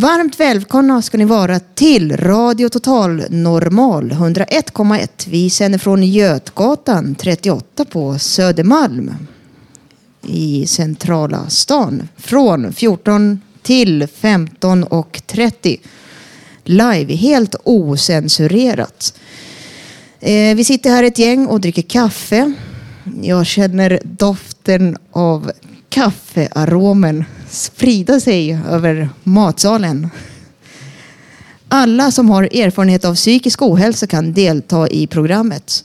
Varmt välkomna ska ni vara till Radio Total Normal 101,1. Vi sänder från Götgatan 38 på Södermalm i centrala stan från 14 till 15.30. Live, helt osensurerat. Eh, vi sitter här ett gäng och dricker kaffe. Jag känner doften av kaffearomen sprida sig över matsalen. Alla som har erfarenhet av psykisk ohälsa kan delta i programmet.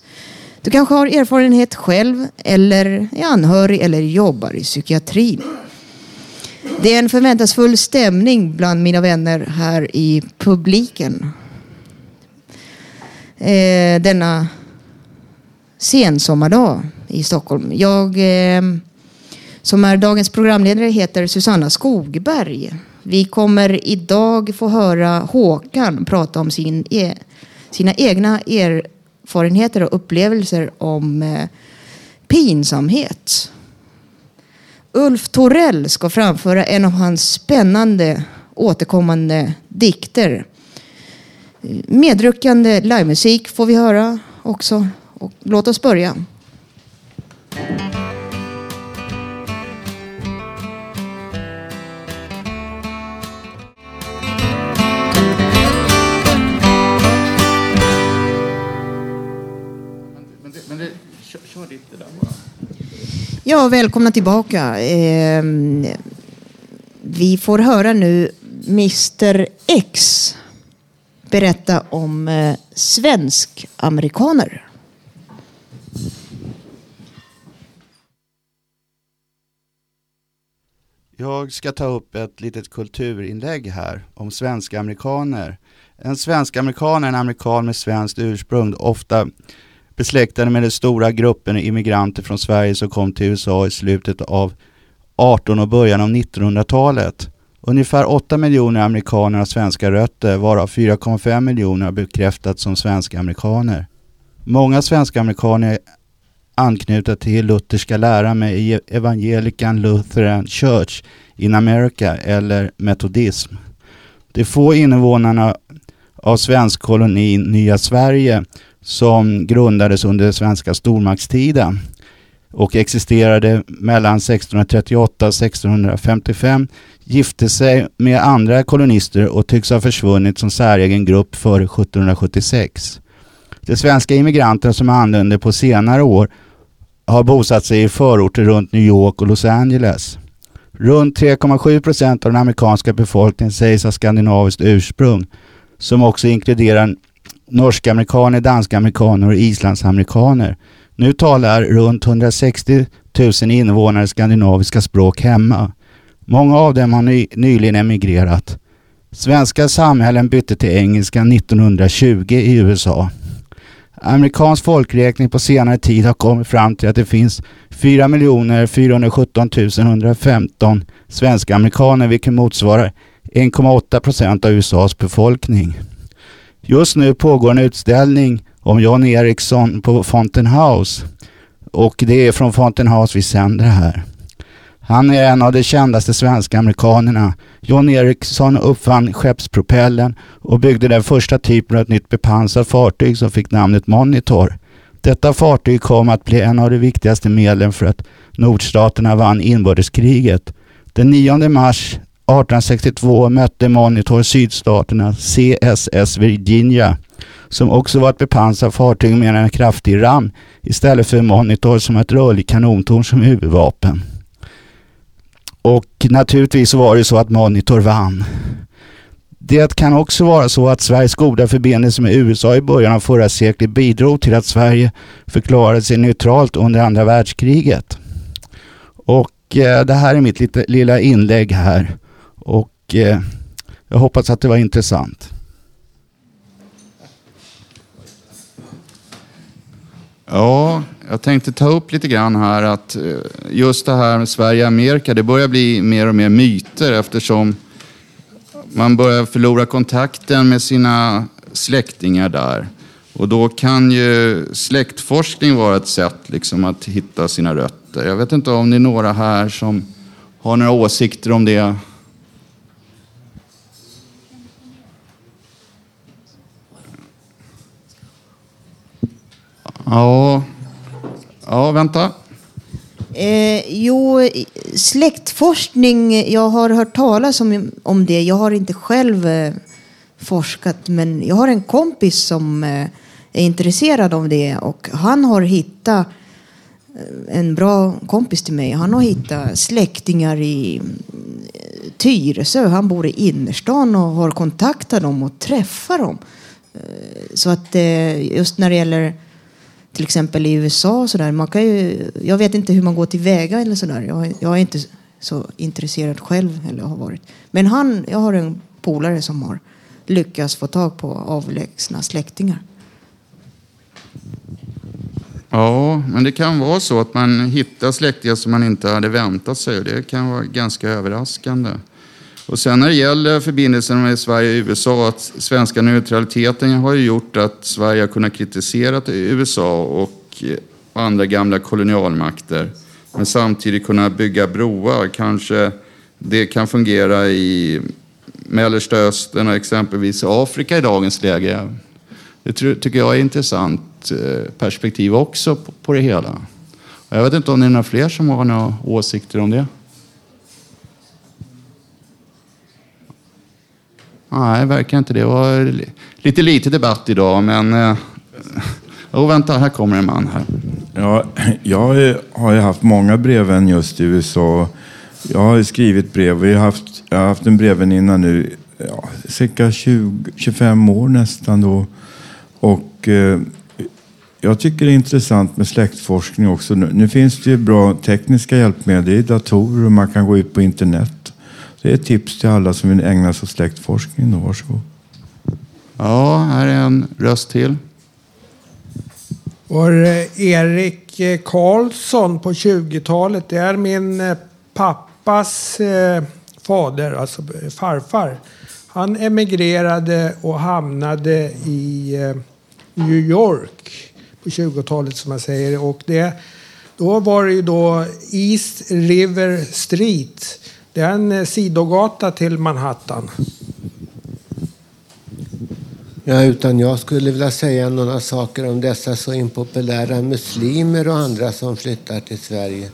Du kanske har erfarenhet själv eller är anhörig eller jobbar i psykiatrin. Det är en förväntansfull stämning bland mina vänner här i publiken. Eh, denna sensommardag i Stockholm. Jag eh, som är dagens programledare heter Susanna Skogberg. Vi kommer idag få höra Håkan prata om sin e sina egna erfarenheter och upplevelser om eh, pinsamhet. Ulf Torell ska framföra en av hans spännande återkommande dikter. Medryckande livemusik får vi höra också. Och låt oss börja. Ja, välkomna tillbaka. Eh, vi får höra nu Mr X berätta om eh, svensk-amerikaner. Jag ska ta upp ett litet kulturinlägg här om svenska amerikaner. En svensk amerikan är en amerikan med svenskt ursprung, ofta besläktade med den stora gruppen immigranter från Sverige som kom till USA i slutet av 18 och början av 1900-talet. Ungefär 8 miljoner amerikaner har svenska rötter, varav 4,5 miljoner har bekräftats som svenska amerikaner. Många svenska amerikaner är anknutna till lutherska läran med Evangelican Lutheran Church in America eller metodism. De få invånarna av svensk koloni Nya Sverige som grundades under svenska stormaktstiden och existerade mellan 1638 och 1655 gifte sig med andra kolonister och tycks ha försvunnit som säregen grupp före 1776. De svenska immigranter som anlände på senare år har bosatt sig i förorter runt New York och Los Angeles. Runt 3,7 procent av den amerikanska befolkningen sägs ha skandinaviskt ursprung som också inkluderar norska-amerikaner, danska-amerikaner och islandsamerikaner. Nu talar runt 160 000 invånare skandinaviska språk hemma. Många av dem har ny, nyligen emigrerat. Svenska samhällen bytte till engelska 1920 i USA. Amerikansk folkräkning på senare tid har kommit fram till att det finns 4 417 115 svenska amerikaner vilket motsvarar 1,8 procent av USAs befolkning. Just nu pågår en utställning om John Eriksson på Fountain House och det är från Fountain House vi sänder här. Han är en av de kändaste svenska amerikanerna. John Eriksson uppfann skeppspropellen och byggde den första typen av ett nytt bepansrat fartyg som fick namnet Monitor. Detta fartyg kom att bli en av de viktigaste medlen för att nordstaterna vann inbördeskriget. Den 9 mars 1862 mötte Monitor sydstaterna CSS Virginia som också var ett bepansrat fartyg med en kraftig ram istället för Monitor som ett rörligt kanontorn som huvudvapen. Och naturligtvis var det så att Monitor vann. Det kan också vara så att Sveriges goda förbindelser med USA i början av förra seklet bidrog till att Sverige förklarade sig neutralt under andra världskriget. Och eh, det här är mitt lite, lilla inlägg här och eh, jag hoppas att det var intressant. Ja, jag tänkte ta upp lite grann här att eh, just det här med Sverige och Amerika, det börjar bli mer och mer myter eftersom man börjar förlora kontakten med sina släktingar där. Och då kan ju släktforskning vara ett sätt liksom att hitta sina rötter. Jag vet inte om det är några här som har några åsikter om det. Ja, ja vänta. Eh, jo, släktforskning, jag har hört talas om, om det. Jag har inte själv eh, forskat, men jag har en kompis som eh, är intresserad av det och han har hittat eh, en bra kompis till mig. Han har hittat släktingar i eh, Tyresö. Han bor i innerstan och har kontaktat dem och träffat dem. Eh, så att just när det gäller till exempel i USA och sådär. Man kan ju, jag vet inte hur man går tillväga eller sådär. Jag, jag är inte så intresserad själv eller har varit. Men han, jag har en polare som har lyckats få tag på avlägsna släktingar. Ja, men det kan vara så att man hittar släktingar som man inte hade väntat sig. Det kan vara ganska överraskande. Och sen när det gäller förbindelsen med Sverige och USA, att svenska neutraliteten har ju gjort att Sverige har kunnat kritisera USA och andra gamla kolonialmakter. Men samtidigt kunna bygga broar. Kanske det kan fungera i Mellersta Östern och exempelvis Afrika i dagens läge. Det tycker jag är intressant eh, perspektiv också på det hela. Jag vet inte om det är några fler som har några åsikter om det. Nej, verkar inte det. Det var lite lite debatt idag, men... Eh, oh, vänta, här kommer en man här. Ja, jag har ju haft många brevvän just i USA. Jag har skrivit brev jag har haft, jag har haft en brevväninna nu ja, cirka 20, 25 år nästan då. Och eh, jag tycker det är intressant med släktforskning också. Nu, nu finns det ju bra tekniska hjälpmedel. Det är datorer och man kan gå ut på internet. Det är ett tips till alla som vill ägna sig åt släktforskning. Då. Varsågod. Ja, här är en röst till. Var Erik Karlsson på 20-talet, det är min eh, pappas eh, fader, alltså farfar. Han emigrerade och hamnade i eh, New York på 20-talet som man säger. Och det, då var det ju då East River Street det är en eh, sidogata till Manhattan. Ja, utan jag skulle vilja säga några saker om dessa så impopulära muslimer och andra som flyttar till Sverige.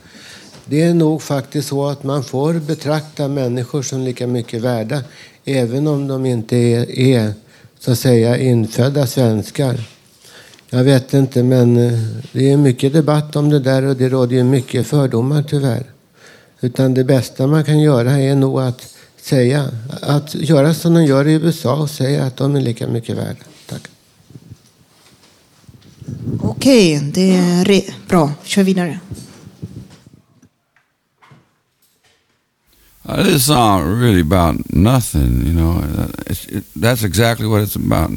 Det är nog faktiskt så att man får betrakta människor som lika mycket värda även om de inte är, är så att säga infödda svenskar. Jag vet inte, men eh, det är mycket debatt om det där och det råder ju mycket fördomar tyvärr. Utan det bästa man kan göra är nog att säga, att göra som de gör i USA och säga att de är lika mycket värda. Tack. Okej, okay, det är bra. Kör vidare. Uh, this song really about nothing, you know. It's, it, that's exactly what it's about,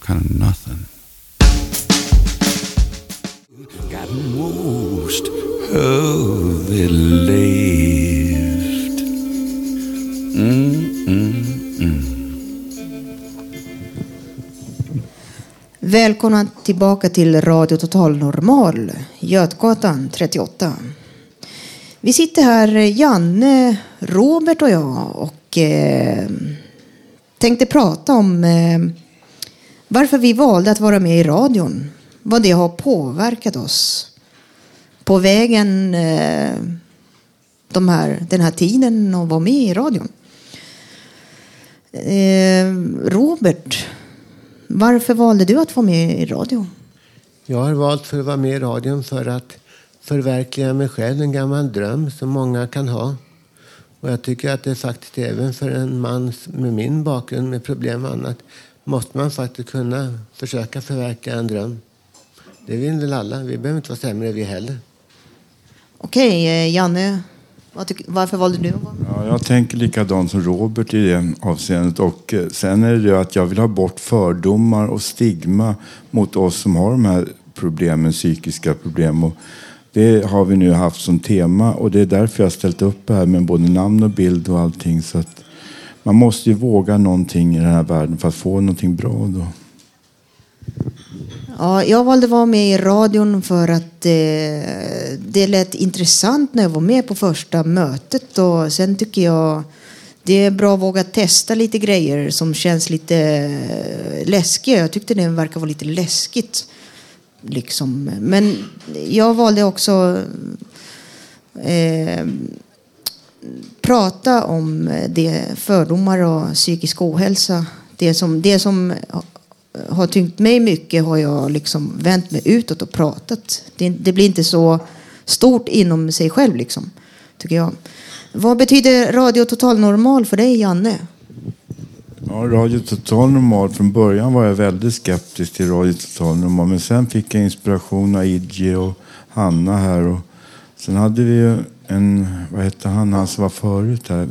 kind of nothing. Got most of it lived. Mm, mm, mm. Välkomna tillbaka till Radio Total Normal, Götgatan 38. Vi sitter här, Janne, Robert och jag, och eh, tänkte prata om eh, varför vi valde att vara med i radion vad det har påverkat oss på vägen eh, de här, den här tiden och vara med i radion. Eh, Robert, varför valde du att vara med i radio? Jag har valt för att vara med i radion för att förverkliga mig själv, en gammal dröm som många kan ha. Och jag tycker att det faktiskt även för en man med min bakgrund med problem och annat måste man faktiskt kunna försöka förverkliga en dröm. Det vill väl alla. Vi behöver inte vara sämre vi heller. Okej, eh, Janne, varför valde du ja, Jag tänker likadant som Robert i det avseendet. Och eh, sen är det att jag vill ha bort fördomar och stigma mot oss som har de här problemen, psykiska problem. Och det har vi nu haft som tema och det är därför jag har ställt upp här med både namn och bild och allting. Så att man måste ju våga någonting i den här världen för att få någonting bra. Då. Ja, jag valde att vara med i radion för att eh, det lät intressant när jag var med på första mötet. Och sen tycker jag det är bra att våga testa lite grejer som känns lite eh, läskiga. Jag tyckte det verkar vara lite läskigt. Liksom. Men jag valde också eh, prata om eh, det fördomar och psykisk ohälsa. Det som, det som Eh, har tyngt mig mycket har jag liksom vänt mig utåt och pratat. Det, det, blir inte så stort inom sig själv, liksom, tycker jag. Vad betyder Radio Total Normal för dig, Janne? Ja, Radio Total Normal, från början var jag väldigt skeptisk till Radio Total Normal. Men sen fick jag inspiration av Idje och Hanna här. Och sen hade vi ju en, vad hette han, han som var förut här.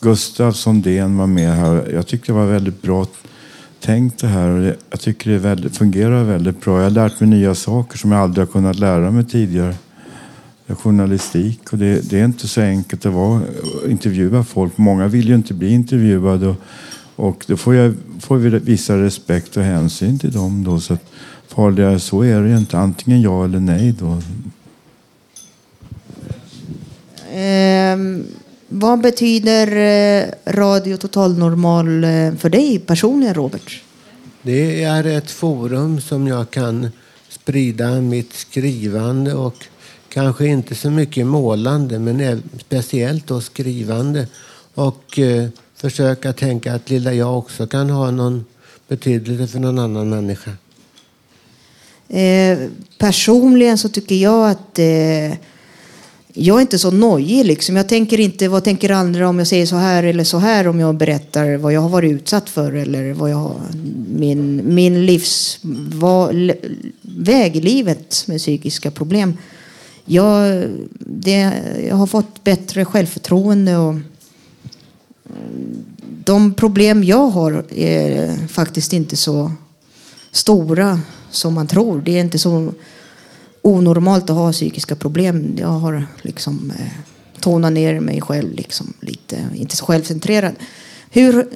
Gustav Sondén var med här. Jag tyckte det var väldigt bra tänkt det här. Och jag tycker det väldigt, fungerar väldigt bra. Jag har lärt mig nya saker som jag aldrig har kunnat lära mig tidigare. Journalistik och det, det är inte så enkelt att vara, intervjua folk. Många vill ju inte bli intervjuade. Och, och då får, jag, får vi visa respekt och hänsyn till dem. Då, så att farligare så är det inte. Antingen ja eller nej. Då. Um vad betyder eh, Radio Total Normal eh, för dig personligen, Robert? Det är ett forum som jag kan sprida mitt skrivande och kanske inte så mycket målande, men speciellt då skrivande. Och eh, försöka tänka att lilla jag också kan ha någon betydelse för någon annan människa. Eh, personligen så tycker jag att eh, jag är inte så nojig. Liksom. Jag tänker inte vad tänker andra om jag säger så här eller så här om jag berättar vad jag har varit utsatt för eller vad jag min, min, min livsväg i livet med psykiska problem. Jag, det, jag har fått bättre självförtroende och eh, de problem jag har är faktiskt inte så stora som man tror. Det är inte så onormalt att ha psykiska problem. Jag har liksom eh, tonat ner mig själv liksom lite, inte så självcentrerad. Hur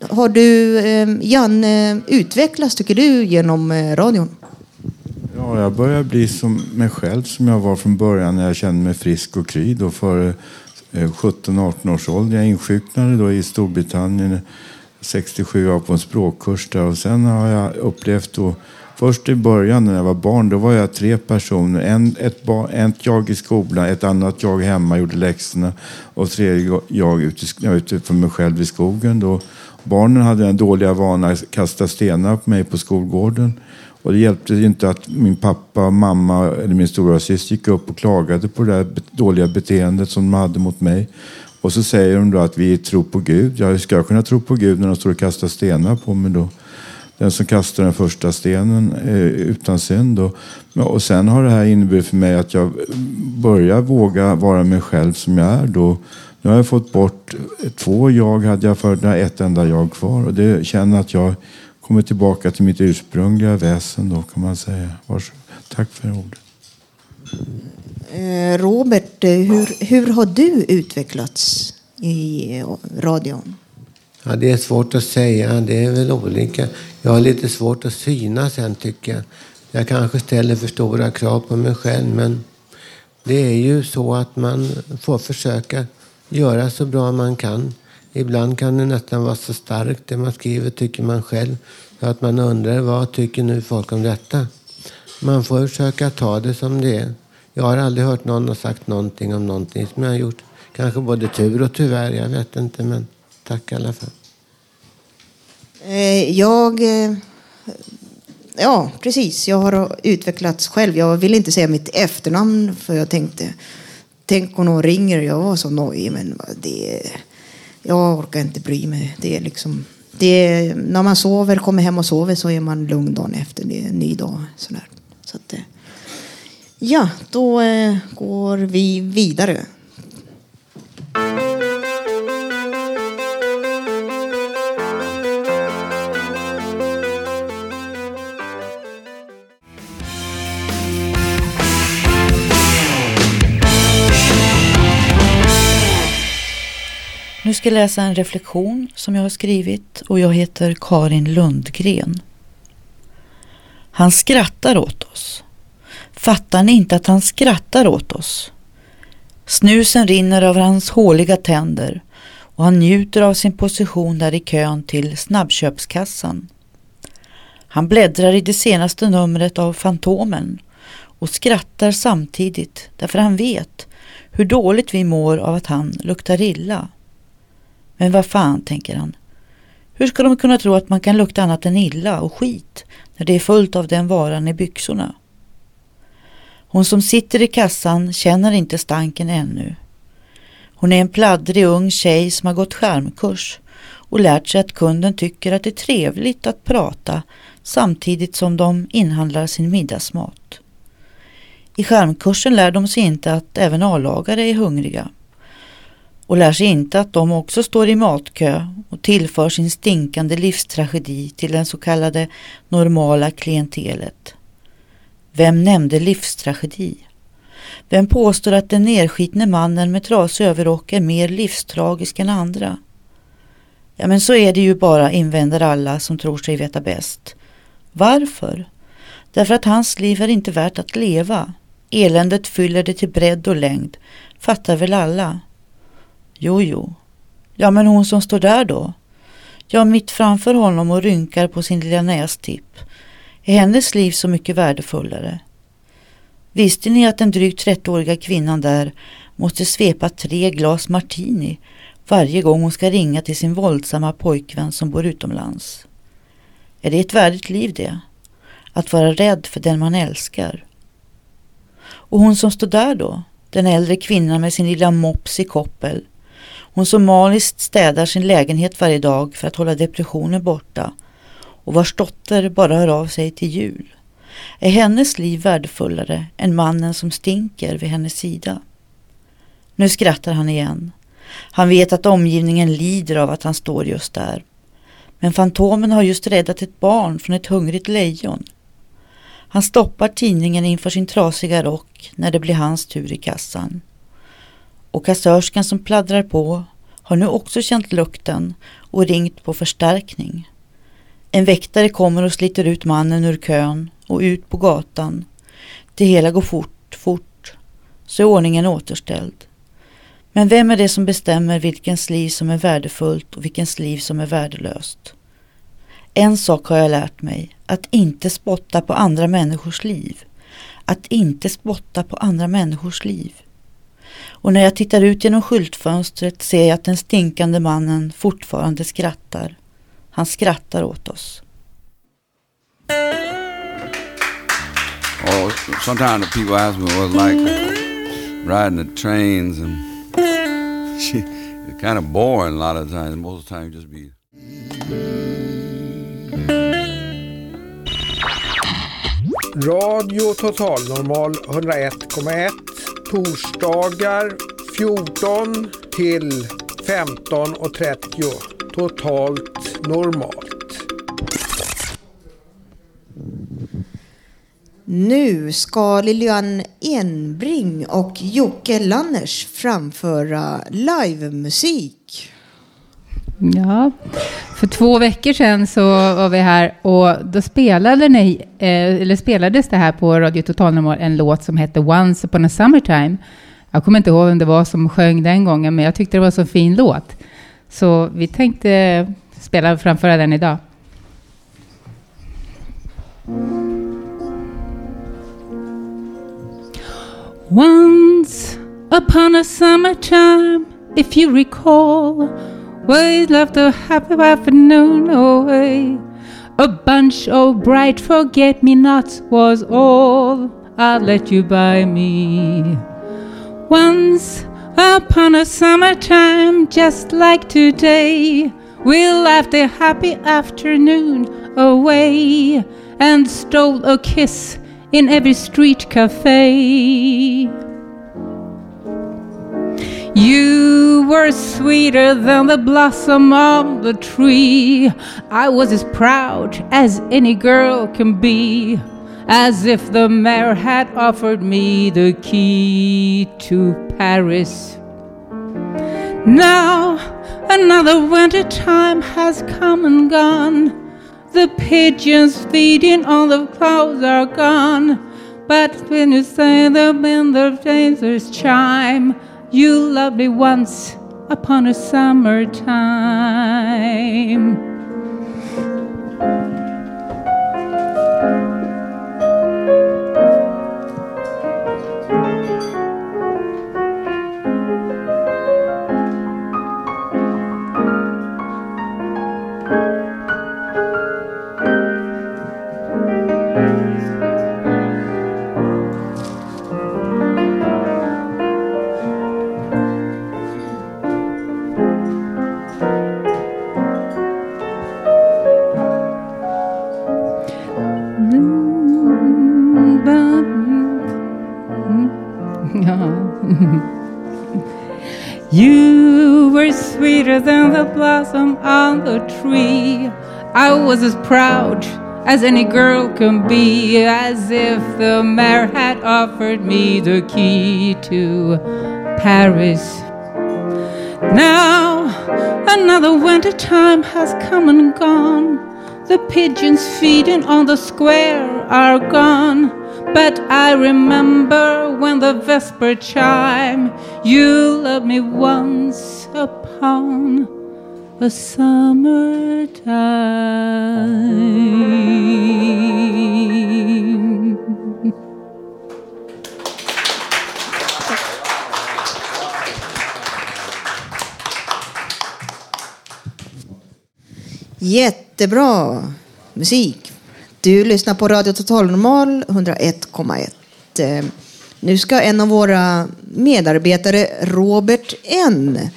har du, eh, Jan, utvecklats tycker du genom eh, radion? Ja, jag börjar bli som mig själv som jag var från början när jag kände mig frisk och kry då före eh, 17-18 års ålder. Jag insjuknade då i Storbritannien 67 år på en språkkurs där och sen har jag upplevt då Först i början när jag var barn, då var jag tre personer. En, ett, ett jag i skolan, ett annat jag hemma, gjorde läxorna och tredje jag ute, ute för mig själv i skogen. Då. Barnen hade den dåliga vanan att kasta stenar på mig på skolgården. Och det hjälpte inte att min pappa, mamma eller min stora syster gick upp och klagade på det där dåliga beteendet som de hade mot mig. Och så säger de då att vi tror på Gud. Ja, hur ska jag kunna tro på Gud när de står och kastar stenar på mig då? Den som kastar den första stenen eh, utan synd. Och, och sen har det här inneburit för mig att jag börjar våga vara mig själv som jag är då. Nu har jag fått bort eh, två jag hade jag förut, ett enda jag kvar. Och det känner att jag kommer tillbaka till mitt ursprungliga väsen då kan man säga. Varsågod. Tack för ordet. Eh, Robert, eh, hur, hur har du utvecklats i radion? Ja, det är svårt att säga. Det är väl olika. Jag har lite svårt att synas sen tycker jag. Jag kanske ställer för stora krav på mig själv. Men det är ju så att man får försöka göra så bra man kan Ibland kan det nästan vara så starkt det man skriver, tycker man själv. Så att man undrar, vad tycker nu folk om detta? Man får försöka ta det som det är. Jag har aldrig hört någon ha sagt någonting om någonting som jag har gjort. Kanske både tur och tyvärr, jag vet inte. Men tack i alla fall. Eh, jag... Eh, ja, precis. Jag har utvecklats själv. Jag ville inte säga mitt efternamn för jag tänkte... Tänk om någon ringer jag var så nojig. Men det... Jag orkar inte bry mig. Det är liksom... Det när man sover, kommer hem och sover så är man lugn dagen efter. Det är en ny dag. Sådär. Så att, eh, ja, då går vi vidare. Ska läsa en reflektion som jag har skrivit och jag heter Karin Lundgren. Han skrattar åt oss. Fattar ni inte att han skrattar åt oss? Snusen rinner över hans håliga tänder och han njuter av sin position där i kön till snabbköpskassan. Han bläddrar i det senaste numret av Fantomen och skrattar samtidigt därför han vet hur dåligt vi mår av att han luktar illa. Men vad fan, tänker han. Hur ska de kunna tro att man kan lukta annat än illa och skit när det är fullt av den varan i byxorna? Hon som sitter i kassan känner inte stanken ännu. Hon är en pladdrig ung tjej som har gått skärmkurs och lärt sig att kunden tycker att det är trevligt att prata samtidigt som de inhandlar sin middagsmat. I skärmkursen lär de sig inte att även A-lagare är hungriga och lär sig inte att de också står i matkö och tillför sin stinkande livstragedi till den så kallade normala klientelet. Vem nämnde livstragedi? Vem påstår att den nerskitne mannen med trasig överrock är mer livstragisk än andra? Ja, men så är det ju bara, invänder alla som tror sig veta bäst. Varför? Därför att hans liv är inte värt att leva. Eländet fyller det till bredd och längd, fattar väl alla. Jo, jo. Ja, men hon som står där då? Ja, mitt framför honom och rynkar på sin lilla nästipp. Är hennes liv så mycket värdefullare? Visste ni att den drygt 30-åriga kvinnan där måste svepa tre glas martini varje gång hon ska ringa till sin våldsamma pojkvän som bor utomlands? Är det ett värdigt liv det? Att vara rädd för den man älskar? Och hon som står där då? Den äldre kvinnan med sin lilla mops i koppel hon somaliskt städar sin lägenhet varje dag för att hålla depressionen borta och vars dotter bara hör av sig till jul. Är hennes liv värdefullare än mannen som stinker vid hennes sida? Nu skrattar han igen. Han vet att omgivningen lider av att han står just där. Men Fantomen har just räddat ett barn från ett hungrigt lejon. Han stoppar tidningen inför sin trasiga rock när det blir hans tur i kassan. Och kassörskan som pladdrar på har nu också känt lukten och ringt på förstärkning. En väktare kommer och sliter ut mannen ur kön och ut på gatan. Det hela går fort, fort, så är ordningen återställd. Men vem är det som bestämmer vilkens liv som är värdefullt och vilkens liv som är värdelöst? En sak har jag lärt mig, att inte spotta på andra människors liv. Att inte spotta på andra människors liv. Och när jag tittar ut genom skyltfönstret ser jag att den stinkande mannen fortfarande skrattar. Han skrattar åt oss. Oh, sometimes the people ask me what it's like riding the trains, and it's kind of boring a lot of times. Most of the time, you just be. Radio Total Normal 101,1 torsdagar 14 till 15.30 totalt normalt. Nu ska Lilian Enbring och Jocke Lanners framföra livemusik. Ja, för två veckor sedan så var vi här och då spelade ni, eh, eller spelades det här på Radio Total Normal en låt som hette Once upon a summertime. Jag kommer inte ihåg vem det var som sjöng den gången, men jag tyckte det var en så fin låt. Så vi tänkte spela och framföra den idag. Once upon a summertime, if you recall, we loved a happy afternoon away. A bunch of bright forget me nots was all I'd let you buy me. Once upon a summertime, just like today, we left a happy afternoon away and stole a kiss in every street cafe. You were sweeter than the blossom of the tree. I was as proud as any girl can be, as if the mayor had offered me the key to Paris. Now another winter time has come and gone. The pigeons feeding on the clouds are gone. But when you say the wind of danger's chime, you loved me once upon a summertime. You tree. I was as proud as any girl can be, as if the mayor had offered me the key to Paris. Now another winter time has come and gone. The pigeons feeding on the square are gone. But I remember when the vesper chime, you loved me once upon a summertime. Jättebra musik. Du lyssnar på Radio Total Normal 101,1. Eh, nu ska en av våra medarbetare, Robert N,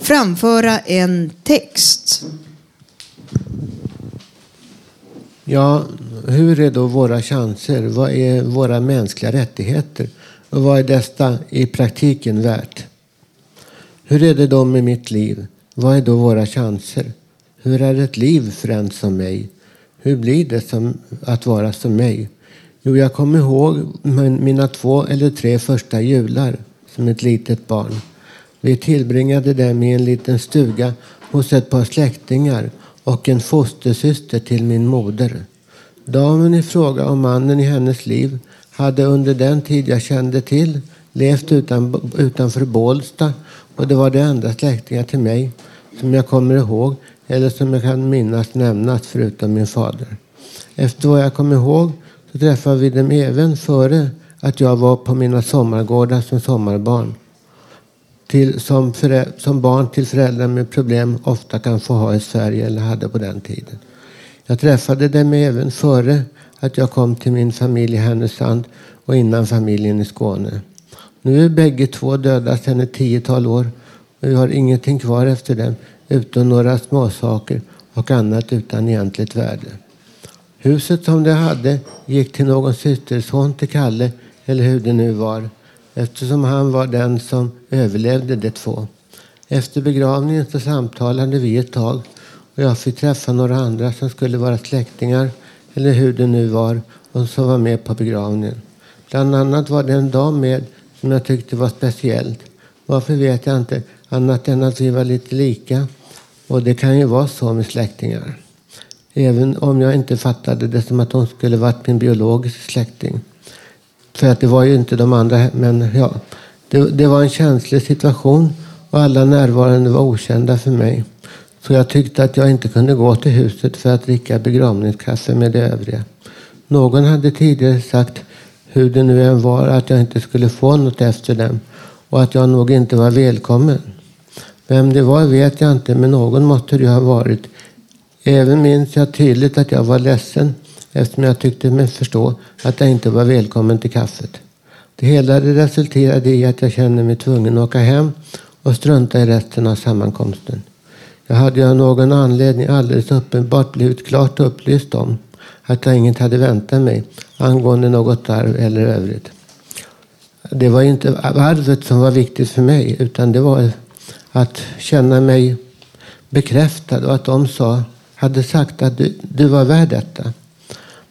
framföra en text. Ja, hur är då våra chanser? Vad är våra mänskliga rättigheter? Och vad är detta i praktiken värt? Hur är det då med mitt liv? Vad är då våra chanser? Hur är ett liv för en som mig? Hur blir det som att vara som mig? Jo, jag kommer ihåg mina två eller tre första jular som ett litet barn. Vi tillbringade dem i en liten stuga hos ett par släktingar och en fostersyster till min moder. Damen i fråga och mannen i hennes liv hade under den tid jag kände till levt utan, utanför Bålsta och det var de enda släktingar till mig som jag kommer ihåg eller som jag kan minnas nämnas förutom min fader. Efter vad jag kommer ihåg så träffade vi dem även före att jag var på mina sommargårdar som sommarbarn. Till, som, förä, som barn till föräldrar med problem ofta kan få ha i Sverige eller hade på den tiden. Jag träffade dem även före att jag kom till min familj i Härnösand och innan familjen i Skåne. Nu är bägge två döda sedan ett tiotal år och vi har ingenting kvar efter dem utom några småsaker och annat utan egentligt värde. Huset som de hade gick till någon systerson till Kalle, eller hur det nu var, eftersom han var den som överlevde de två. Efter begravningen så samtalade vi ett tag och jag fick träffa några andra som skulle vara släktingar, eller hur det nu var, och som var med på begravningen. Bland annat var det en dam med som jag tyckte var speciellt. Varför vet jag inte, annat än att vi var lite lika. Och det kan ju vara så med släktingar. Även om jag inte fattade det som att hon skulle varit min biologiska släkting. För att det var ju inte de andra, men ja. Det, det var en känslig situation och alla närvarande var okända för mig. Så jag tyckte att jag inte kunde gå till huset för att dricka begravningskaffe med de övriga. Någon hade tidigare sagt, hur det nu än var, att jag inte skulle få något efter dem och att jag nog inte var välkommen. Vem det var vet jag inte, men någon måste det ju ha varit. Även minns jag tydligt att jag var ledsen eftersom jag tyckte mig förstå att jag inte var välkommen till kaffet. Det hela resulterade i att jag kände mig tvungen att åka hem och strunta i resten av sammankomsten. Jag hade ju av någon anledning alldeles uppenbart blivit klart upplyst om att jag inget hade väntat mig angående något arv eller övrigt. Det var inte arvet som var viktigt för mig utan det var att känna mig bekräftad och att de sa, hade sagt att du, du var värd detta.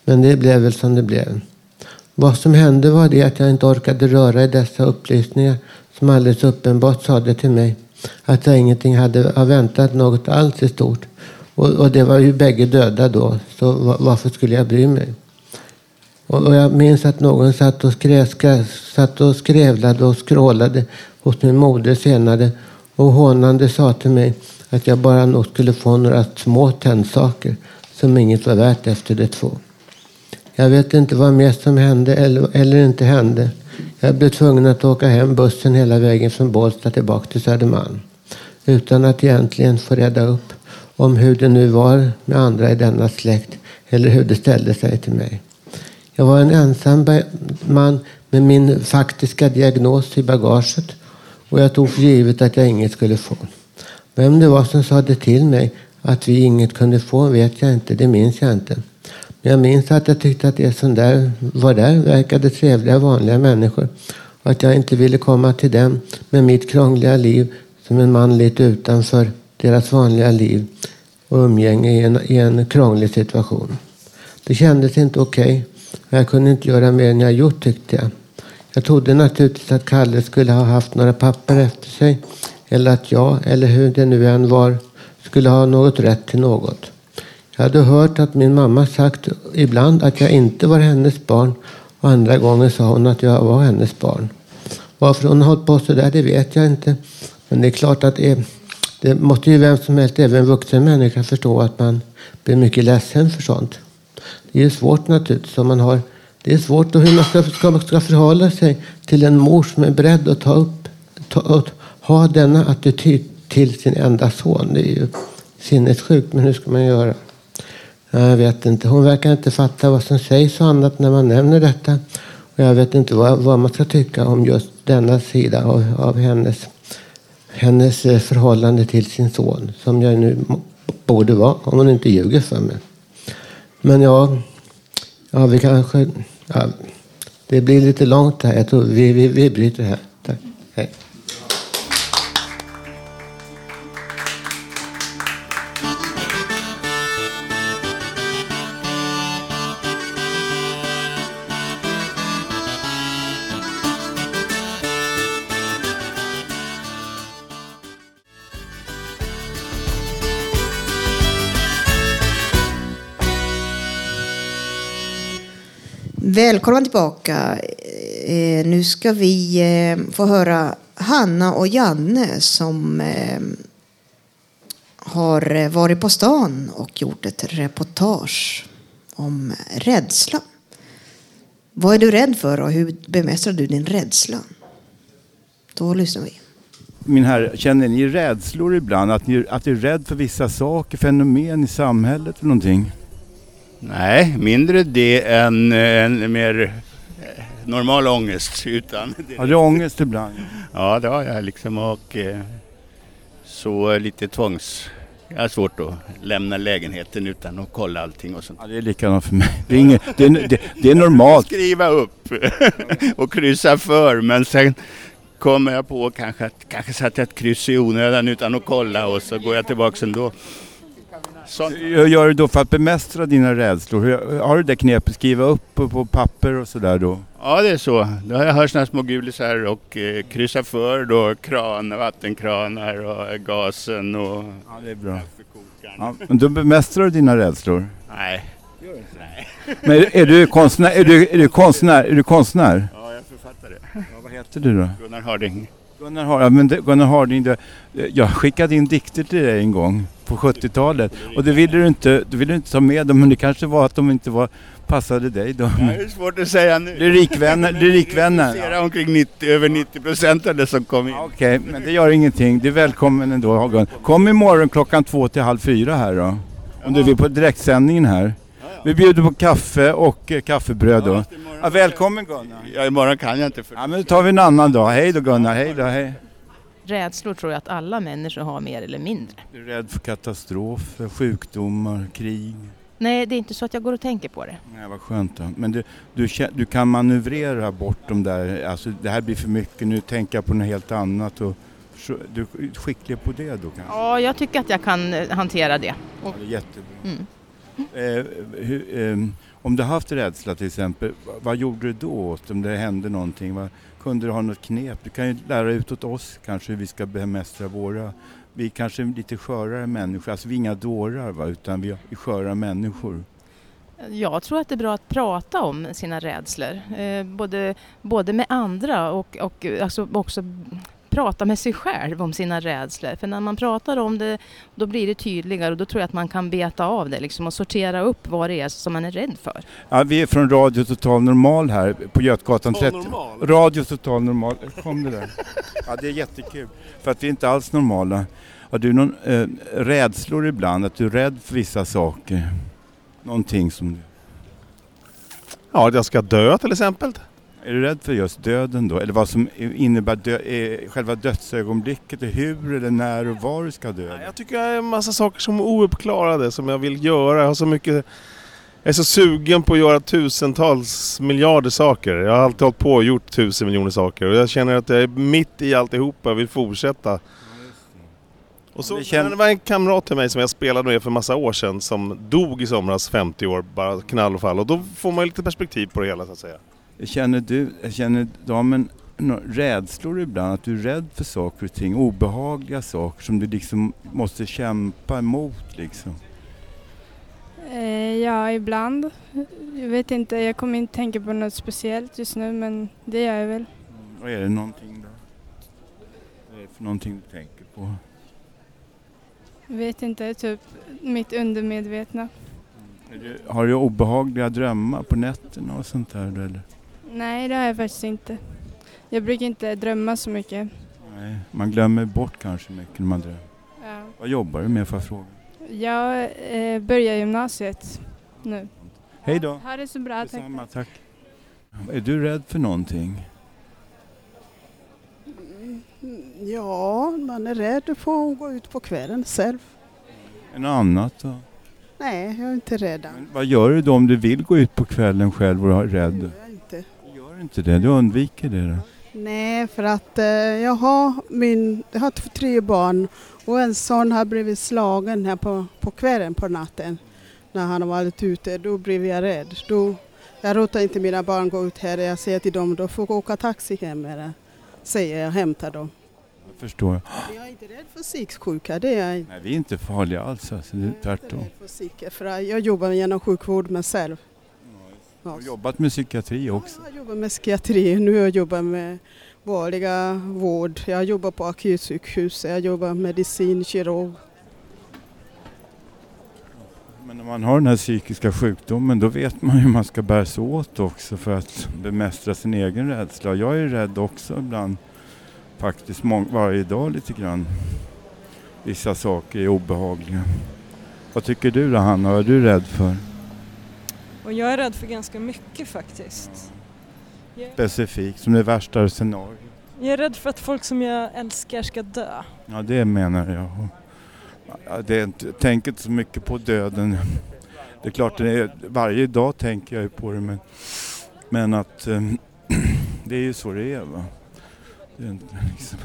Men det blev väl som det blev. Vad som hände var det att jag inte orkade röra i dessa upplysningar som alldeles uppenbart sade till mig att jag ingenting hade väntat något alls i stort. Och, och, det var ju bägge döda då, så varför skulle jag bry mig? Och, och jag minns att någon satt och, skrev, satt och skrävlade och skrålade hos min moder senare och hånande sa till mig att jag bara nog skulle få några små tändsaker som inget var värt efter de två. Jag vet inte vad mer som hände eller, eller inte hände. Jag blev tvungen att åka hem bussen hela vägen från Bålsta tillbaka till Södermalm. Utan att egentligen få reda upp om hur det nu var med andra i denna släkt eller hur det ställde sig till mig. Jag var en ensam man med min faktiska diagnos i bagaget och jag tog för givet att jag inget skulle få. Vem det var som sa det till mig att vi inget kunde få vet jag inte, det minns jag inte. Jag minns att jag tyckte att de som där var där verkade trevliga, vanliga människor. Och att jag inte ville komma till dem med mitt krångliga liv som en man lite utanför deras vanliga liv och umgänge i en, i en krånglig situation. Det kändes inte okej. Okay. Jag kunde inte göra mer än jag gjort tyckte jag. Jag trodde naturligtvis att Kalle skulle ha haft några papper efter sig. Eller att jag, eller hur det nu än var, skulle ha något rätt till något. Jag hade hört att min mamma sagt ibland att jag inte var hennes barn och andra gånger sa hon att jag var hennes barn. Varför hon har hållit på så där, det vet jag inte. Men det är klart att det, det måste ju vem som helst, även vuxen människa, förstå att man blir mycket ledsen för sånt. Det är ju svårt naturligtvis om man har det är svårt hur man ska, ska, ska förhålla sig till en mor som är beredd att ta upp, ta, att ha denna attityd till sin enda son. Det är ju sinnessjukt, men hur ska man göra? Jag vet inte. Hon verkar inte fatta vad som sägs och annat när man nämner detta. Och jag vet inte vad, vad man ska tycka om just denna sida av, av hennes, hennes eh, förhållande till sin son. Som jag nu borde vara, om hon inte ljuger för mig. Men ja, ja vi kanske... Ja, det blir lite långt här. Jag tror vi, vi, vi bryter här. Tack. Hej. Välkomna tillbaka. Eh, nu ska vi eh, få höra Hanna och Janne som eh, har varit på stan och gjort ett reportage om rädsla. Vad är du rädd för och hur bemästrar du din rädsla? Då lyssnar vi. Min herre, känner ni rädslor ibland? Att ni, att ni är rädd för vissa saker, fenomen i samhället eller någonting? Nej, mindre det än en mer eh, normal ångest. Utan har du ångest ibland? Ja, det har jag liksom och eh, så lite tvångs... Jag har svårt att lämna lägenheten utan att kolla allting och sånt. Ja, det är likadant för mig. Det är, inget, det det, det är normalt. Skriva upp och kryssa för men sen kommer jag på kanske att kanske satte ett kryss i onödan utan att kolla och så går jag tillbaka ändå. Sånt. Hur gör du då för att bemästra dina rädslor? Har du det knepet, skriva upp på papper och sådär då? Ja det är så. Då har jag hört sådana små gulisar och eh, kryssa för då kran, vattenkranar och gasen och Ja det är bra. Ja, men då bemästrar du dina rädslor? Nej. Nej. Men är, är, du konstnär? Är du, är du konstnär? Är du konstnär? Ja, jag är författare. Ja, vad heter du då? Gunnar Harding. Gunnar, har, ja, men det, Gunnar Harding, det, jag skickade in dikter till dig en gång på 70-talet och det ville du inte, du ville inte ta med dem men det kanske var att de inte var, passade dig då. Det är svårt att säga nu. Lyrikvänner, lyrikvänner. Ja. omkring 90, över 90 procent av det som kom in. Okej, okay, men det gör ingenting. Du är välkommen ändå Gunnar. Kom imorgon klockan två till halv fyra här då. Om du vill på direktsändningen här. Vi bjuder på kaffe och eh, kaffebröd då. Ja, välkommen Gunnar. Ja, imorgon kan jag inte. För... Ja, men då tar vi en annan dag. Hej då Gunnar, hej då, hej. Rädslor tror jag att alla människor har mer eller mindre. Du är rädd för katastrofer, sjukdomar, krig? Nej, det är inte så att jag går och tänker på det. Nej, vad skönt då. Men du, du, du kan manövrera bort de där, alltså det här blir för mycket, nu tänker jag på något helt annat. Och, du är skicklig på det då kanske? Ja, jag tycker att jag kan eh, hantera det. Och, ja, det är jättebra. Mm. Eh, hur, eh, om du haft rädsla till exempel, vad gjorde du då om det hände någonting? Vad, kunde du ha något knep? Du kan ju lära ut åt oss kanske hur vi ska bemästra våra vi är kanske lite skörare människor, alltså vi är inga dårar va? utan vi är sköra människor. Jag tror att det är bra att prata om sina rädslor, eh, både, både med andra och, och alltså också prata med sig själv om sina rädslor. För när man pratar om det då blir det tydligare och då tror jag att man kan beta av det liksom, och sortera upp vad det är som man är rädd för. Ja, vi är från Radio Total Normal här på Götgatan 30. Radio Total Normal, kom det där? Ja, det är jättekul för att vi är inte alls normala. Har du någon eh, rädslor ibland, att du är rädd för vissa saker? Någonting som du... Ja, att jag ska dö till exempel. Är du rädd för just döden då? Eller vad som innebär dö eh, själva dödsögonblicket? Hur eller när och var du ska dö? Jag tycker jag har en massa saker som är ouppklarade som jag vill göra. Jag har så mycket... Jag är så sugen på att göra tusentals miljarder saker. Jag har alltid hållit på och gjort tusen miljoner saker och jag känner att jag är mitt i alltihopa och vill fortsätta. Och så, det, var en kamrat till mig som jag spelade med för massa år sedan som dog i somras, 50 år, bara knall och fall. Och då får man lite perspektiv på det hela så att säga. Känner du, känner damen rädslor ibland? Att du är rädd för saker och ting? Obehagliga saker som du liksom måste kämpa emot liksom? Eh, ja, ibland. Jag vet inte, jag kommer inte tänka på något speciellt just nu men det gör jag väl. Vad är det någonting då? Vad är det för någonting du tänker på? Jag vet inte, typ mitt undermedvetna. Har du obehagliga drömmar på nätterna och sånt där eller? Nej, det har jag faktiskt inte. Jag brukar inte drömma så mycket. Nej, man glömmer bort kanske mycket när man drömmer. Ja. Vad jobbar du med för fråga? Jag eh, börjar gymnasiet nu. Hej då! Ha det så bra, Detsamma, tack. Är du rädd för någonting? Mm, ja, man är rädd för att gå ut på kvällen själv. En annat då? Nej, jag är inte rädd. Men vad gör du då om du vill gå ut på kvällen själv och är rädd? Inte. Du inte det? Du undviker det då? Nej, för att eh, jag, har min, jag har tre barn och en son har blivit slagen här på, på kvällen på natten när han har varit ute. Då blev jag rädd. Då, jag låter inte mina barn gå ut här. Jag säger till dem, då får åka taxi hem eller säger jag hämtar dem. Jag förstår. Jag är inte rädd för psyksjuka, det är jag Nej, vi är inte farliga alls. Alltså, det är tvärtom. Jag, är för jag jobbar genom sjukvård med själv. Du har jobbat med psykiatri också? Ja, jag jobbar med psykiatri. Nu har jag jobbat med vanliga vård. Jag jobbar på akutsjukhus. Jag jobbar medicin, kirurg. Men när man har den här psykiska sjukdomen då vet man hur man ska bära sig åt också för att bemästra sin egen rädsla. Jag är rädd också ibland, faktiskt varje dag lite grann. Vissa saker är obehagliga. Vad tycker du då Hanna, vad är du rädd för? Och jag är rädd för ganska mycket faktiskt. Specifikt, som det värsta scenariot? Jag är rädd för att folk som jag älskar ska dö. Ja, det menar jag. Det är inte, jag tänker inte så mycket på döden. Det är klart, det är, varje dag tänker jag på det men, men att ähm, det är ju så det är. Va? Det är inte, liksom,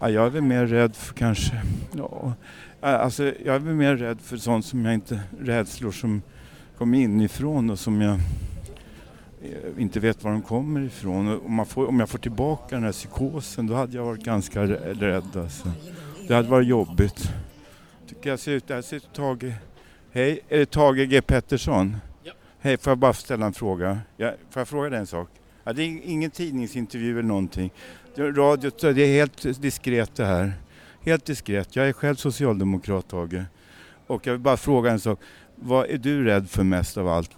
ja, jag är väl mer rädd för kanske, ja, alltså jag är väl mer rädd för sånt som jag inte, rädslor som kom inifrån och som jag eh, inte vet var de kommer ifrån. Om, får, om jag får tillbaka den här psykosen då hade jag varit ganska rädd. Alltså. Det hade varit jobbigt. Tycker jag ser ut, där ser Tage. Hej, är det Tage G Pettersson? Ja. Hej, får jag bara ställa en fråga? Ja, får jag fråga dig en sak? Ja, det är ingen tidningsintervju eller någonting. Radio, det är helt diskret det här. Helt diskret. Jag är själv socialdemokrat, Tage. Och jag vill bara fråga en sak. Vad är du rädd för mest av allt?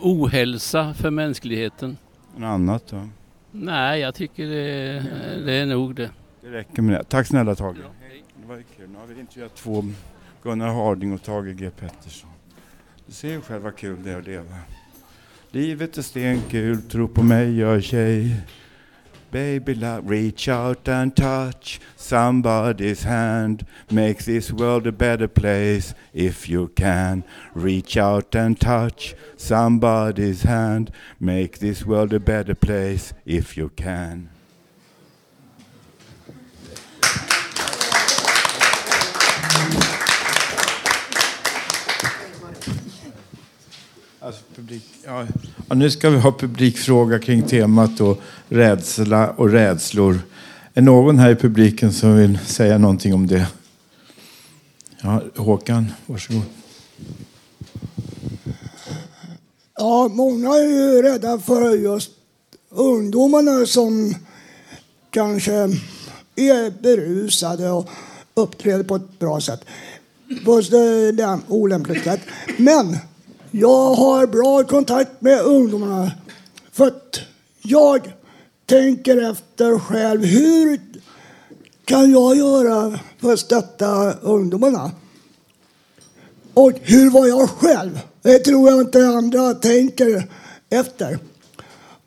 Ohälsa för mänskligheten. Något annat då? Nej, jag tycker det, det är nog det. Det räcker med det. Tack snälla Tage. Det var kul. Nu har vi intervjuat två, Gunnar Harding och Tage G Pettersson. Du ser ju själv vad kul det är att leva. Livet är stenkul, tro på mig gör tjej. Baby love, reach out and touch somebody's hand. Make this world a better place if you can. Reach out and touch somebody's hand. Make this world a better place if you can. Alltså, publik, ja. Oh, Ja, nu ska vi ha publikfråga kring temat då, rädsla och rädslor. Är någon här i publiken som vill säga någonting om det? Ja, Håkan, varsågod. Ja, många är ju rädda för just ungdomarna som kanske är berusade och uppträder på ett bra sätt. På ett olämpligt sätt. Men jag har bra kontakt med ungdomarna. För att jag tänker efter själv. Hur kan jag göra för att stötta ungdomarna? Och hur var jag själv? Det tror jag inte andra tänker efter.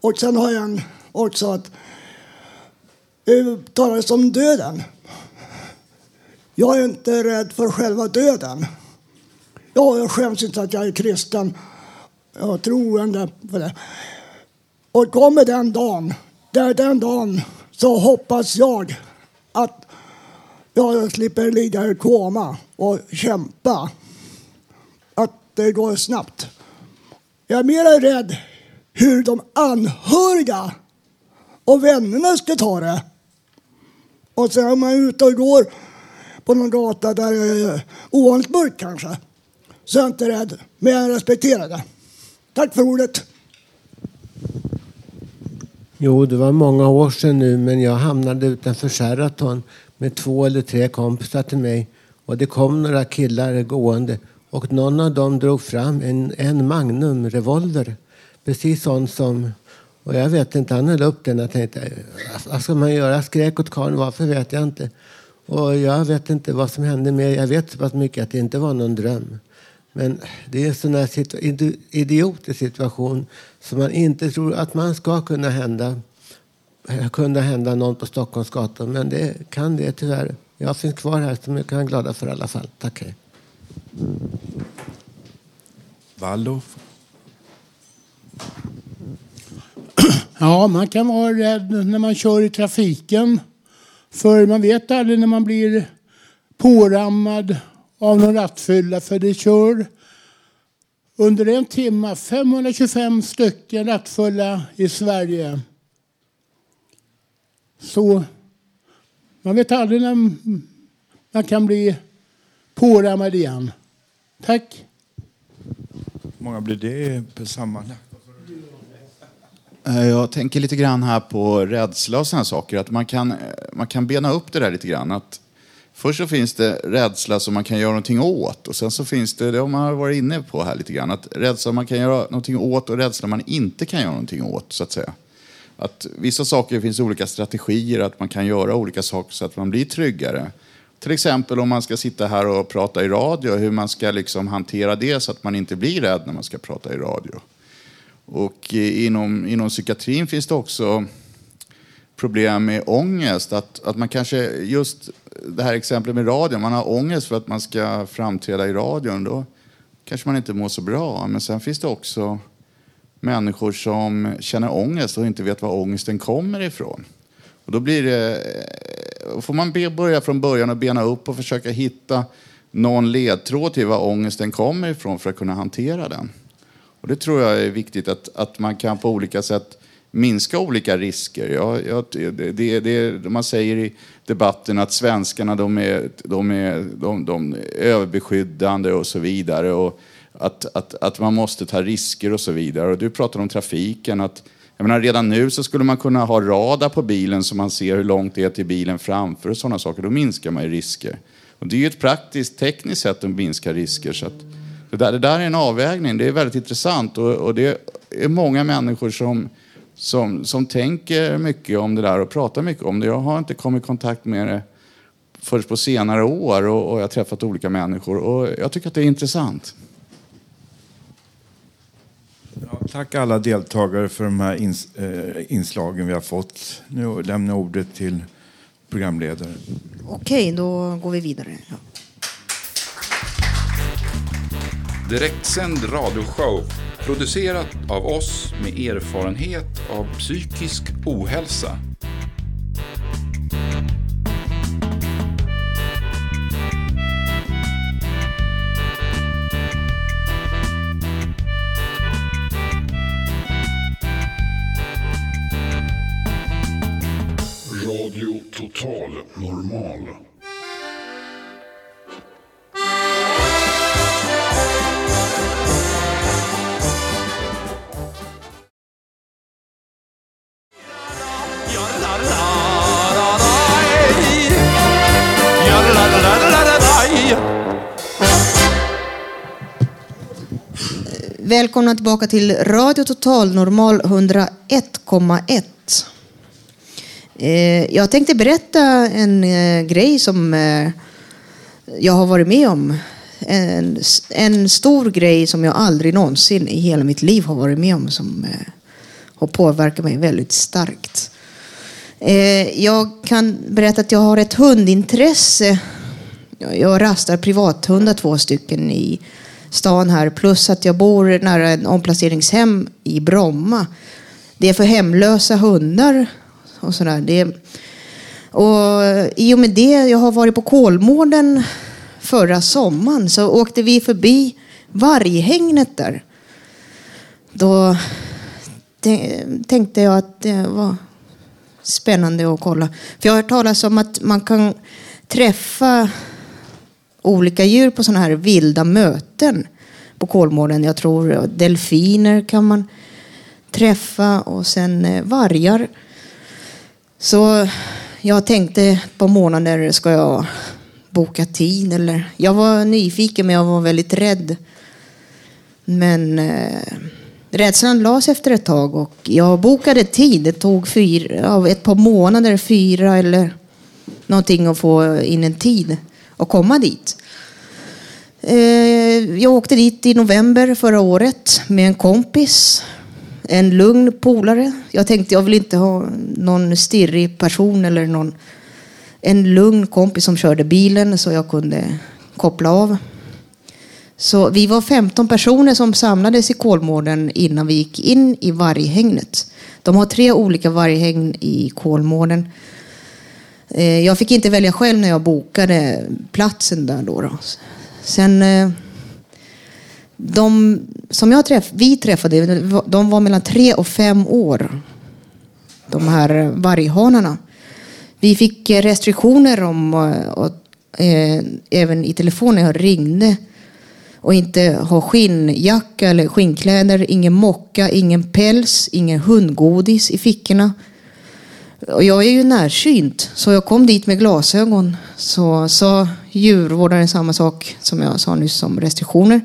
Och sen har jag en också att eh, det talas om döden. Jag är inte rädd för själva döden. Ja, jag skäms inte att jag är kristen. Jag är troende på det. Och kommer den dagen, där den dagen, så hoppas jag att jag slipper ligga i koma och kämpa. Att det går snabbt. Jag är mer rädd hur de anhöriga och vännerna ska ta det. Och sen är man ute och går på någon gata där det är ovanligt mörkt kanske. Så är jag inte rädd, men jag respekterar det. Tack för ordet. Jo, det var många år sedan nu, men jag hamnade utanför Sheraton med två eller tre kompisar till mig. Och det kom några killar gående och någon av dem drog fram en, en Magnum-revolver. Precis sån som... Och jag vet inte, han höll upp den och tänkte, vad ska man göra? Jag skrek åt karln, varför vet jag inte. Och jag vet inte vad som hände med Jag vet så pass mycket att det inte var någon dröm. Men det är en sån här situ- idi- idiotisk situation som man inte tror att man ska kunna hända. Kunna hända någon på Stockholms gator. Men det kan det tyvärr. Jag finns kvar här som jag kan vara glada för i alla fall. Tack hej. Vallo? Ja, man kan vara rädd när man kör i trafiken. För man vet aldrig när man blir pårammad av någon rattfylla. För det kör under en timme 525 stycken rattfulla i Sverige. Så man vet aldrig när man kan bli pårammad igen. Tack. många blir det sammanlagt? Eh, Jag tänker lite grann här på rädsla och sådana saker. Att man kan, eh, man kan bena upp det där lite grann. Att först så finns det rädsla som man kan göra någonting åt. Och sen så finns det, det har man varit inne på här lite grann, att rädsla man kan göra någonting åt och rädsla man inte kan göra någonting åt, så att säga. Att vissa saker finns olika strategier, att man kan göra olika saker så att man blir tryggare. Till exempel om man ska sitta här och prata i radio, hur man ska liksom hantera det så att man inte blir rädd när man ska prata i radio. Och inom, inom psykiatrin finns det också problem med ångest. Att, att man kanske, just det här exemplet med radion, man har ångest för att man ska framträda i radion. Då kanske man inte mår så bra. Men sen finns det också människor som känner ångest och inte vet var ångesten kommer ifrån. Och då blir det, eh, får man börja från början och bena upp och försöka hitta någon ledtråd till var ångesten kommer ifrån för att kunna hantera den. Och det tror jag är viktigt att, att man kan på olika sätt minska olika risker. Jag, jag, det, det, det, man säger i debatten att svenskarna de är, de är, de, de är överbeskyddande och så vidare. Och att, att, att man måste ta risker och så vidare. Och du pratar om trafiken. att Jag menar, redan nu så skulle man kunna ha radar på bilen så man ser hur långt det är till bilen framför och sådana saker. Då minskar man ju risker. Och det är ju ett praktiskt, tekniskt sätt att minska risker. Så att det, där, det där är en avvägning. Det är väldigt intressant och, och det är många människor som, som, som tänker mycket om det där och pratar mycket om det. Jag har inte kommit i kontakt med det först på senare år och, och jag har träffat olika människor och jag tycker att det är intressant. Ja, tack alla deltagare för de här ins eh, inslagen vi har fått. Nu lämnar jag ordet till programledaren. Okej, då går vi vidare. Ja. Direktsänd radioshow producerat av oss med erfarenhet av psykisk ohälsa. Radio Total Normal. Välkomna tillbaka till Radio Total Normal 101,1. Eh, Jag tänkte berätta en eh, grej som eh, jag har varit med om. En, en stor grej som jag aldrig någonsin i hela mitt liv har varit med om som eh, har påverkat mig väldigt starkt. Eh, jag kan berätta att jag har ett hundintresse. Jag rastar privathundar två stycken i stan här. Plus att jag bor nära en omplaceringshem i Bromma. Det är för hemlösa hundar och sådär. Det, och I och med det, jag har varit på Kolmården förra sommaren, så åkte vi förbi varghägnet där. Då tänkte jag att det var spännande att kolla. För jag har hört talas om att man kan träffa olika djur på sådana här vilda möten på Kolmården. Jag tror delfiner kan man träffa och sen eh, vargar. Så jag tänkte ett par månader ska jag boka tid. Eller, jag var nyfiken men jag var väldigt rädd. Men eh, rädslan lades efter ett tag och jag bokade tid. Det tog fyra, ett par månader, fyra eller någonting att få in en tid och komma dit. Eh, jag åkte dit i november förra året med en kompis. En lugn polare. Jag tänkte jag vill inte ha någon stirrig person eller någon. En lugn kompis som körde bilen så jag kunde koppla av. Så vi var 15 personer som samlades i Kolmården innan vi gick in i varghägnet. De har tre olika varghägn i Kolmården. Eh, jag fick inte välja själv när jag bokade platsen där då. då. Sen eh, de som jag träff, vi träffade, de var mellan tre och fem år. De här varghanarna. Vi fick restriktioner om, eh, och, och, eh, även i telefon när jag ringde. Och inte ha skinnjacka eller skinnkläder, ingen mocka, ingen päls, ingen hundgodis i fickorna. Och jag är ju närsynt, så jag kom dit med glasögon. Så sa djurvårdaren samma sak som jag sa nyss om restriktioner.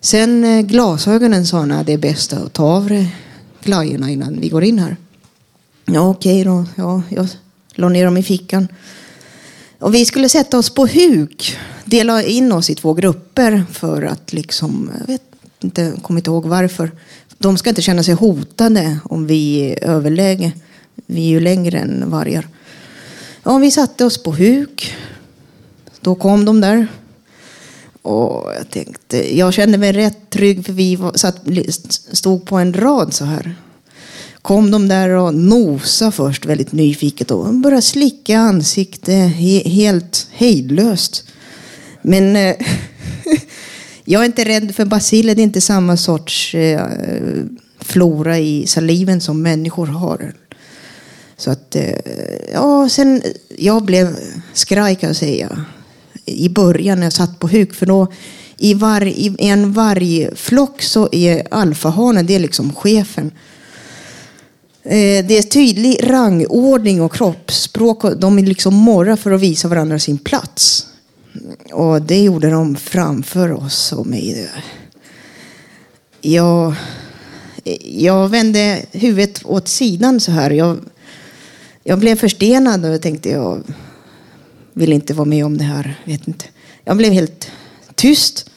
Sen eh, glasögonen sa han att det är bäst att ta av dig glajjorna innan vi går in här. Ja, okej då. Ja, jag la ner dem i fickan. Och vi skulle sätta oss på huk. Dela in oss i två grupper för att liksom, jag vet inte, kommer inte ihåg varför. De ska inte känna sig hotade om vi är överläge. Vi är ju längre än vargar. Ja, vi satte oss på huk. Då kom de där. Och jag tänkte, jag kände mig rätt trygg för vi var, satt, stod på en rad så här. Kom de där och nosa först väldigt nyfiket och började slicka ansikte he, helt hejdlöst. Men eh, jag är inte rädd för baciller Det är inte samma sorts eh, flora i saliven som människor har. Så att, eh, ja, sen, jag blev skraj kan jag säga. I början när jag satt på huk. För då i, var, i en vargflock så är alfahanen, det är liksom chefen. Eh, det är tydlig rangordning och kroppsspråk. och De är liksom morrar för att visa varandra sin plats. Och det gjorde de framför oss och mig. Jag, jag vände huvudet åt sidan så här. Jag, jag blev förstenad och jag tänkte jag vill inte vara med om det här. Vet inte. Jag blev helt tyst.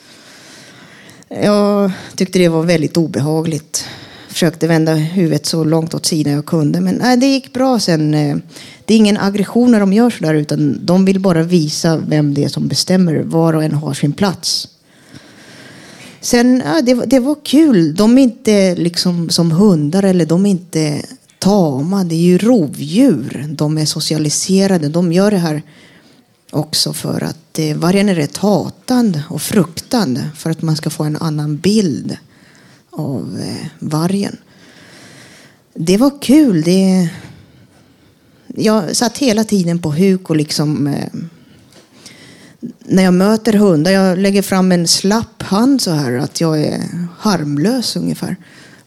Jag tyckte det var väldigt obehagligt. Försökte vända huvudet så långt åt sidan jag kunde. Men nej, det gick bra sen. Eh, det är ingen aggression när de gör sådär. Utan de vill bara visa vem det är som bestämmer. Var och en har sin plats. Sen, ja, det, var- det var kul. De är inte liksom som hundar eller de är inte tama. Det är ju rovdjur. De är socialiserade. De gör det här också för att eh, vargen är rätt hatad och fruktad. för att man ska få en annan bild av eh, vargen. Det var kul. Det... Jag satt hela tiden på huk och liksom eh, när jag möter hundar, jag lägger fram en slapp hand så här att jag är harmlös ungefär.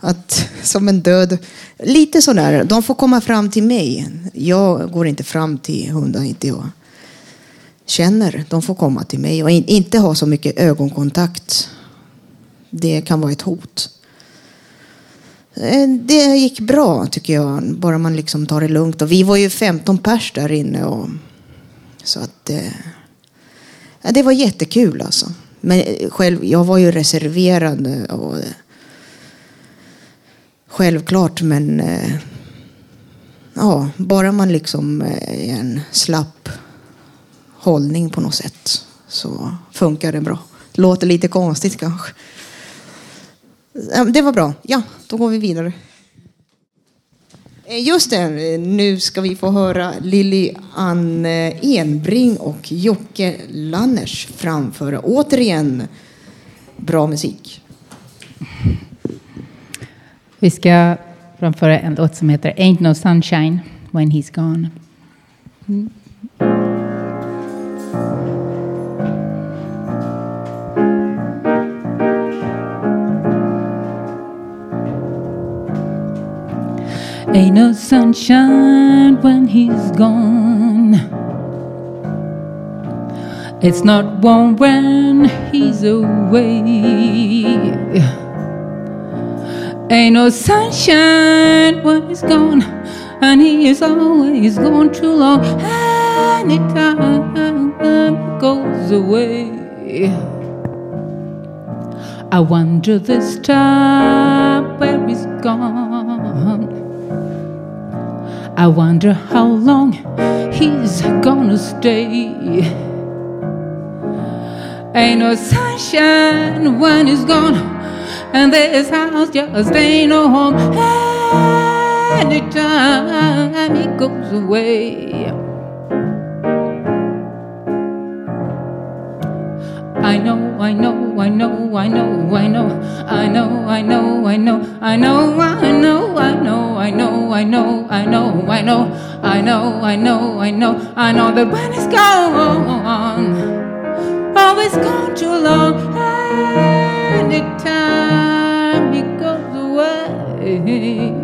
Att, som en död. Lite sådär. De får komma fram till mig. Jag går inte fram till hundar, inte jag känner. De får komma till mig och in, inte ha så mycket ögonkontakt. Det kan vara ett hot. Eh, det gick bra tycker jag, bara man liksom tar det lugnt. Och vi var ju 15 pers där inne. Och, så att eh, ja, det var jättekul alltså. Men eh, själv, jag var ju reserverad. Eh, och, självklart, men eh, ja, bara man liksom eh, är en slapp hållning på något sätt så funkar det bra. Låter lite konstigt kanske. Det var bra. Ja, då går vi vidare. Eh, just det, nu ska vi få höra Lilly Ann Enbring och Jocke Lanners framföra återigen bra musik. Vi ska framföra en låt som heter Ain't No Sunshine When He's Gone. Ain't no sunshine when he's gone. It's not warm when he's away. Ain't no sunshine when he's gone, and he is always gone too long. Anytime goes away, I wonder this time where he's gone. I wonder how long he's gonna stay. Ain't no sunshine when he's gone, and this house just ain't no home. Anytime he goes away, I know, I know, I know, I know, I know, I know, I know, I know, I know, I know, I know, I know, I know, I know, I know, I know, I know, I know, I know that when it's gone, always gone too long. Anytime he goes away.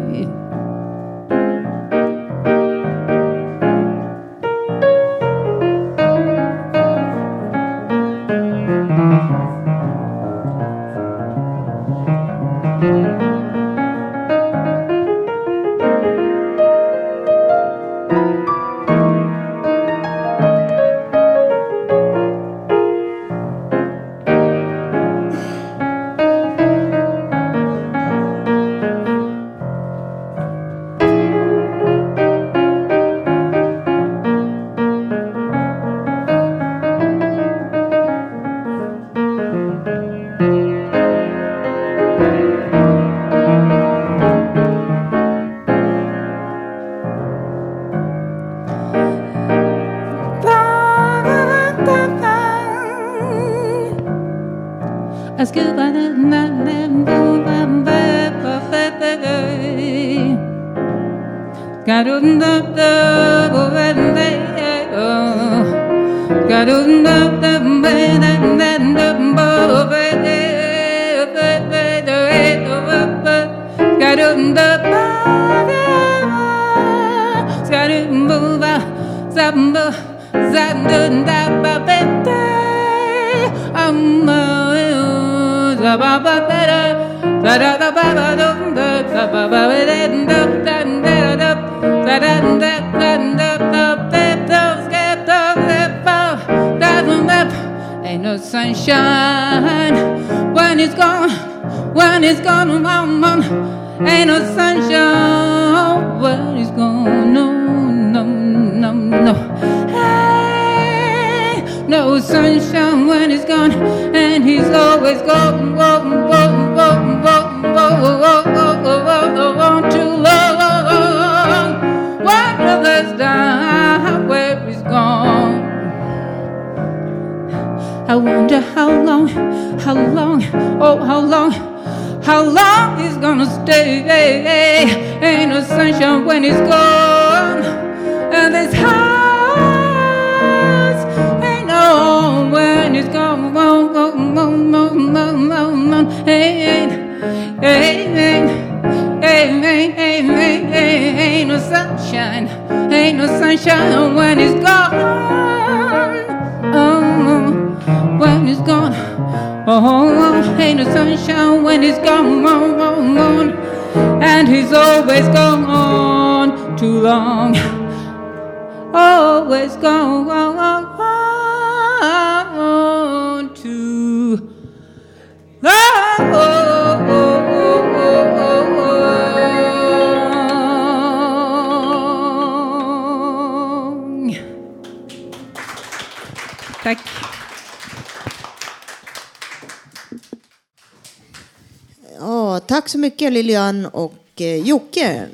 Tack Lilian och eh, Jocke.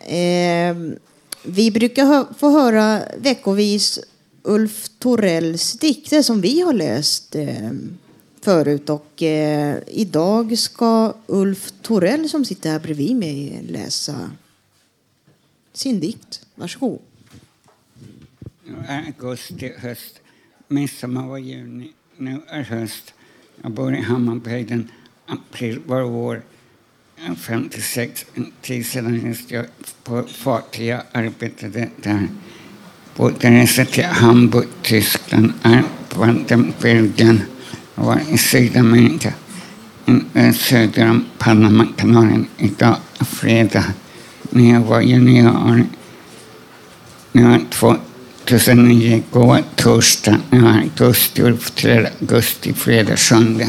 Eh, vi brukar hö få höra veckovis Ulf Torells dikter som vi har läst eh, förut. Och eh, idag ska Ulf Torell som sitter här bredvid mig läsa sin dikt. Varsågod. augusti, höst, midsommar var juni, nu är höst. Jag bor i Hammarbyhöjden, april var vår. 56. En tid sedan just jag på fartyg jag arbetade där. Både resa till Hamburg, Tyskland, Arlanden, Belgien och var i Sydamerika. Eh, söder om Panamakanalen idag, fredag, när jag var junior. Nu har 2009 går torsdag, nu är augusti, augusti, fredag, söndag.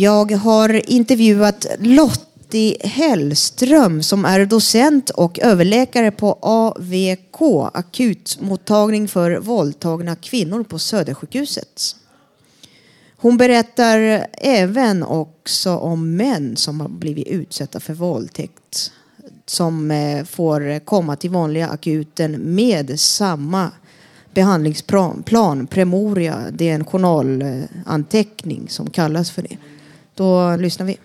Jag har intervjuat Lottie Hellström som är docent och överläkare på AVK, akutmottagning för våldtagna kvinnor på Södersjukhuset. Hon berättar även också om män som har blivit utsatta för våldtäkt som eh, får komma till vanliga akuten med samma behandlingsplan, plan, premoria. Det är en journalanteckning som kallas för det. Då lyssnar vi.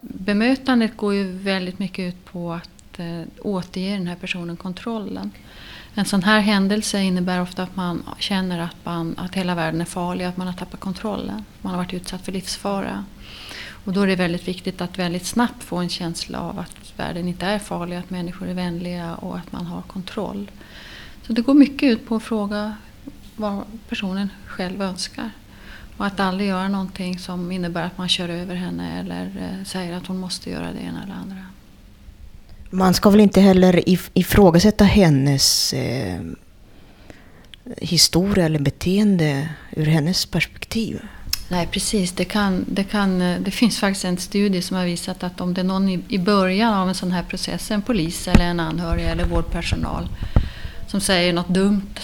Bemötandet går ju väldigt mycket ut på att eh, återge den här personen kontrollen. En sån här händelse innebär ofta att man känner att, man, att hela världen är farlig, att man har tappat kontrollen. Man har varit utsatt för livsfara. Och då är det väldigt viktigt att väldigt snabbt få en känsla av att världen inte är farlig, att människor är vänliga och att man har kontroll. Så det går mycket ut på att fråga vad personen själv önskar. Och att aldrig göra någonting som innebär att man kör över henne eller eh, säger att hon måste göra det ena eller andra. Man ska väl inte heller if- ifrågasätta hennes eh, historia eller beteende ur hennes perspektiv. Nej, precis. Det, kan, det, kan, eh, det finns faktiskt en studie som har visat att om det är någon i, i början av en sån här process, en polis eller en anhörig eller vårdpersonal, som säger något dumt,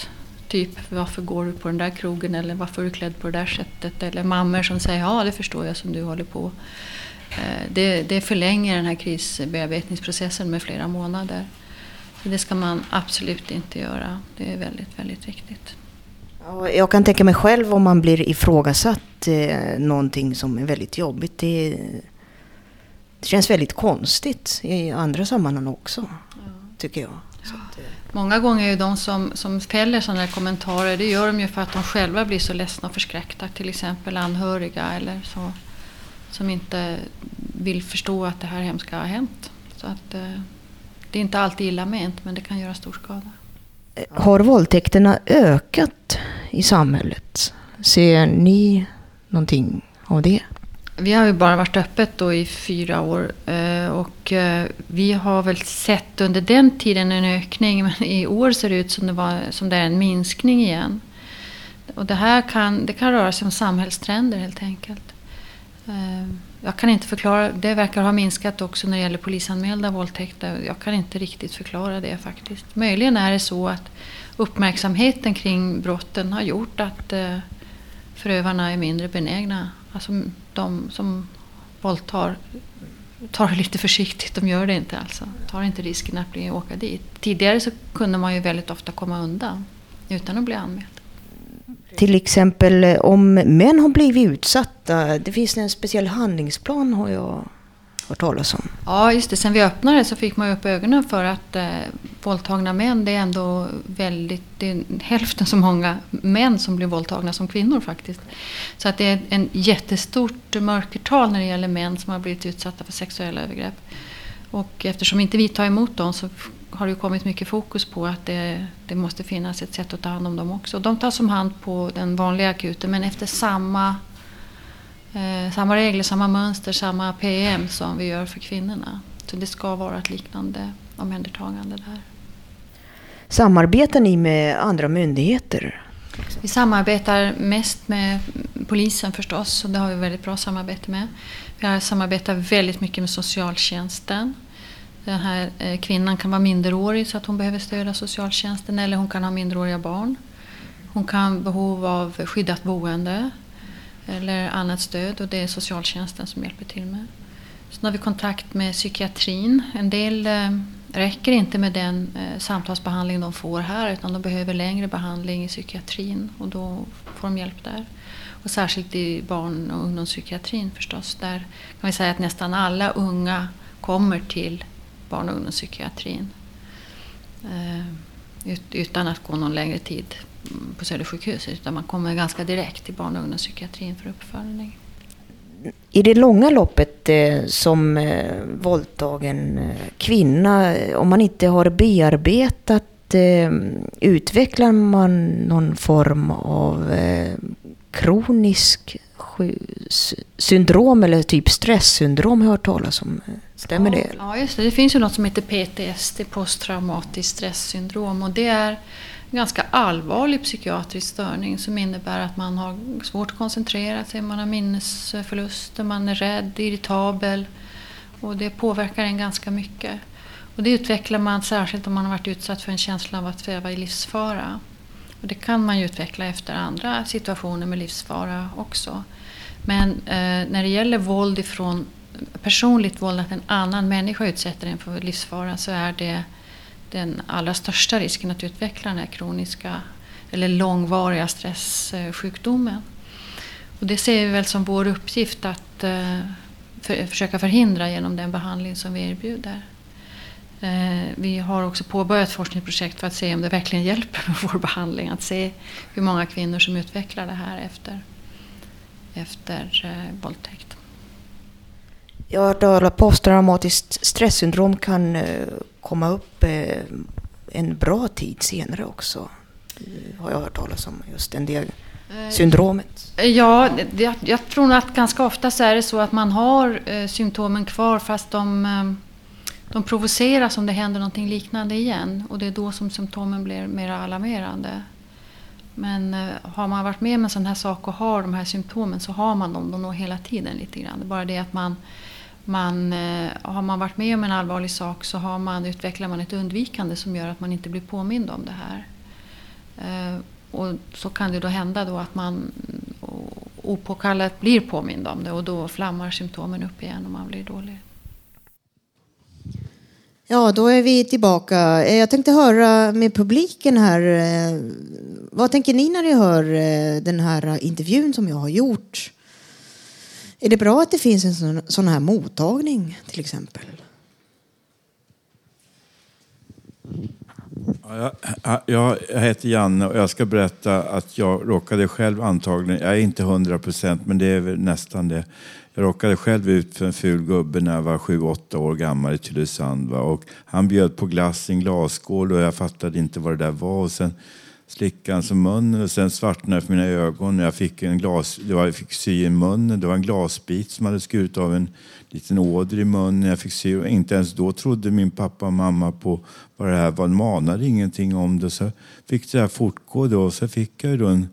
typ varför går du på den där krogen eller varför är du klädd på det där sättet, eller mammor som säger ja, det förstår jag som du håller på. Eh, Det, det förlänger den här krisbearbetningsprocessen med flera månader. Så det ska man absolut inte göra. Det är väldigt, väldigt viktigt. Ja, Jag kan tänka mig själv om man blir ifrågasatt eh, någonting som är väldigt jobbigt. Det, det känns väldigt konstigt i andra sammanhang också, tycker jag. Att, eh, Många gånger är ju de som, som fäller sådana här kommentarer, det gör de ju för att de själva blir så ledsna och förskräckta. Till exempel anhöriga eller så. som inte vill förstå att det här hemska har hänt. Så att, eh, det är inte alltid illa ment, men det kan göra stor skada. Har våldtäkterna ökat i samhället? Ser ni någonting av det? Vi har ju bara varit öppet då i fyra år eh, och eh, vi har väl sett under den tiden en ökning men i år ser det ut som det, var, som det är en minskning igen. Och det här kan, det kan röra sig om samhällstrender helt enkelt. Eh, jag kan inte förklara, det verkar ha minskat också när det gäller polisanmälda våldtäkter. Jag kan inte riktigt förklara det faktiskt. Möjligen är det så att uppmärksamheten kring brotten har gjort att förövarna är mindre benägna. Alltså de som våldtar tar det lite försiktigt. De gör det inte alltså. Tar inte risken att bli, åka dit. Tidigare så kunde man ju väldigt ofta komma undan utan att bli anmäld. Till exempel eh, om män har blivit utsatta. Det finns en speciell handlingsplan har jag hört talas om. Ja, just det. Sen vi öppnade så fick man ju upp ögonen för att eh, våldtagna män, det är ändå väldigt, det är hälften så många män som blir våldtagna som kvinnor faktiskt. Så att det är en jättestort mörkertal när det gäller män som har blivit utsatta för sexuella övergrepp. Och eftersom inte vi tar emot dem så har det kommit mycket fokus på att det, det måste finnas ett sätt att ta hand om dem också. De tas om hand på den vanliga akuten men efter samma eh, samma regler, samma mönster, samma PM som vi gör för kvinnorna. Så det ska vara ett liknande omhändertagande där. Samarbetar ni med andra myndigheter? Vi samarbetar mest med polisen förstås och det har vi väldigt bra samarbete med. Vi samarbetar väldigt mycket med socialtjänsten. Den här eh, kvinnan kan vara minderårig så att hon behöver stöd av socialtjänsten eller hon kan ha minderåriga barn. Hon kan ha behov av skyddat boende eller annat stöd och det är socialtjänsten som hjälper till med. Sen har vi kontakt med psykiatrin. En del eh, räcker inte med den eh, samtalsbehandling de får här utan de behöver längre behandling i psykiatrin och då får de hjälp där. Och särskilt i barn och ungdomspsykiatrin förstås. Där kan vi säga att nästan alla unga kommer till barn och ungdomspsykiatrin eh, utan att gå någon längre tid på Södersjukhuset utan man kommer ganska direkt till barn och ungdomspsykiatrin för uppföljning. I det långa loppet eh, som eh, våldtagen eh, kvinna, om man inte har bearbetat utvecklar man någon form av kronisk syndrom eller typ stresssyndrom har jag hört talas om. Stämmer ja, det? Ja, just det. Det finns ju något som heter PTSD, posttraumatiskt stresssyndrom. Och det är ganska allvarlig psykiatrisk störning som innebär att man har svårt att koncentrera sig, man har minnesförluster, man är rädd, irritabel och det påverkar en ganska mycket. Och det utvecklar man särskilt om man har varit utsatt för en känsla av att sväva i livsfara. Och det kan man ju utveckla efter andra situationer med livsfara också. Men eh, när det gäller våld ifrån personligt våld, att en annan människa utsätter en för livsfara, så är det den allra största risken att utveckla den här kroniska eller långvariga stresssjukdomen. Och det ser vi väl som vår uppgift att eh, för, försöka förhindra genom den behandling som vi erbjuder. Eh, vi har också påbörjat forskningsprojekt för att se om det verkligen hjälper med vår behandling. Att se hur många kvinnor som utvecklar det här efter, efter eh, våldtäkt. Jag har hört att posttraumatiskt stresssyndrom kan eh, komma upp eh, en bra tid senare också. Har jag hört talas om just en del syndromet. Ja, jag, jag tror att ganska ofta så är det så att man har eh, symptomen kvar fast de, de provoceras om det händer någonting liknande igen. Och det är då som symptomen blir mer alarmerande. Men har man varit med om en sån här sak och har de här symptomen så har man dem nog hela tiden lite grann. Bara det att man man, eh, har man varit med om en allvarlig sak så har man, utvecklar man ett undvikande som gör att man inte blir påmind om det här. Eh, och så kan det då hända då att man opåkallat blir påmind om det och då flammar symptomen upp igen och man blir dålig. Ja, då är vi tillbaka. Eh, jag tänkte höra med publiken här. Vad tänker ni när ni hör den här intervjun som jag har gjort? Är det bra att det finns en sån, sån här mottagning till exempel? Jag, jag heter Janne och jag ska berätta att jag råkade själv antagligen, jag är inte hundra procent men det är väl nästan det. Jag råkade själv ut för en ful gubbe när jag var sju, åtta år gammal i Tylösand. Och han bjöd på glass i en glasskål och jag fattade inte vad det där var. Och sen Slickan som munnen och sen svartnade det för mina ögon. Jag fick, en glas, det var, jag fick sy i munnen. Det var en glasbit som hade skurit av en liten åder i munnen. Jag fick sy. Och inte ens då trodde min pappa och mamma på vad det här var. De manade ingenting om det. Så fick det här fortgå då. Och så fick jag då en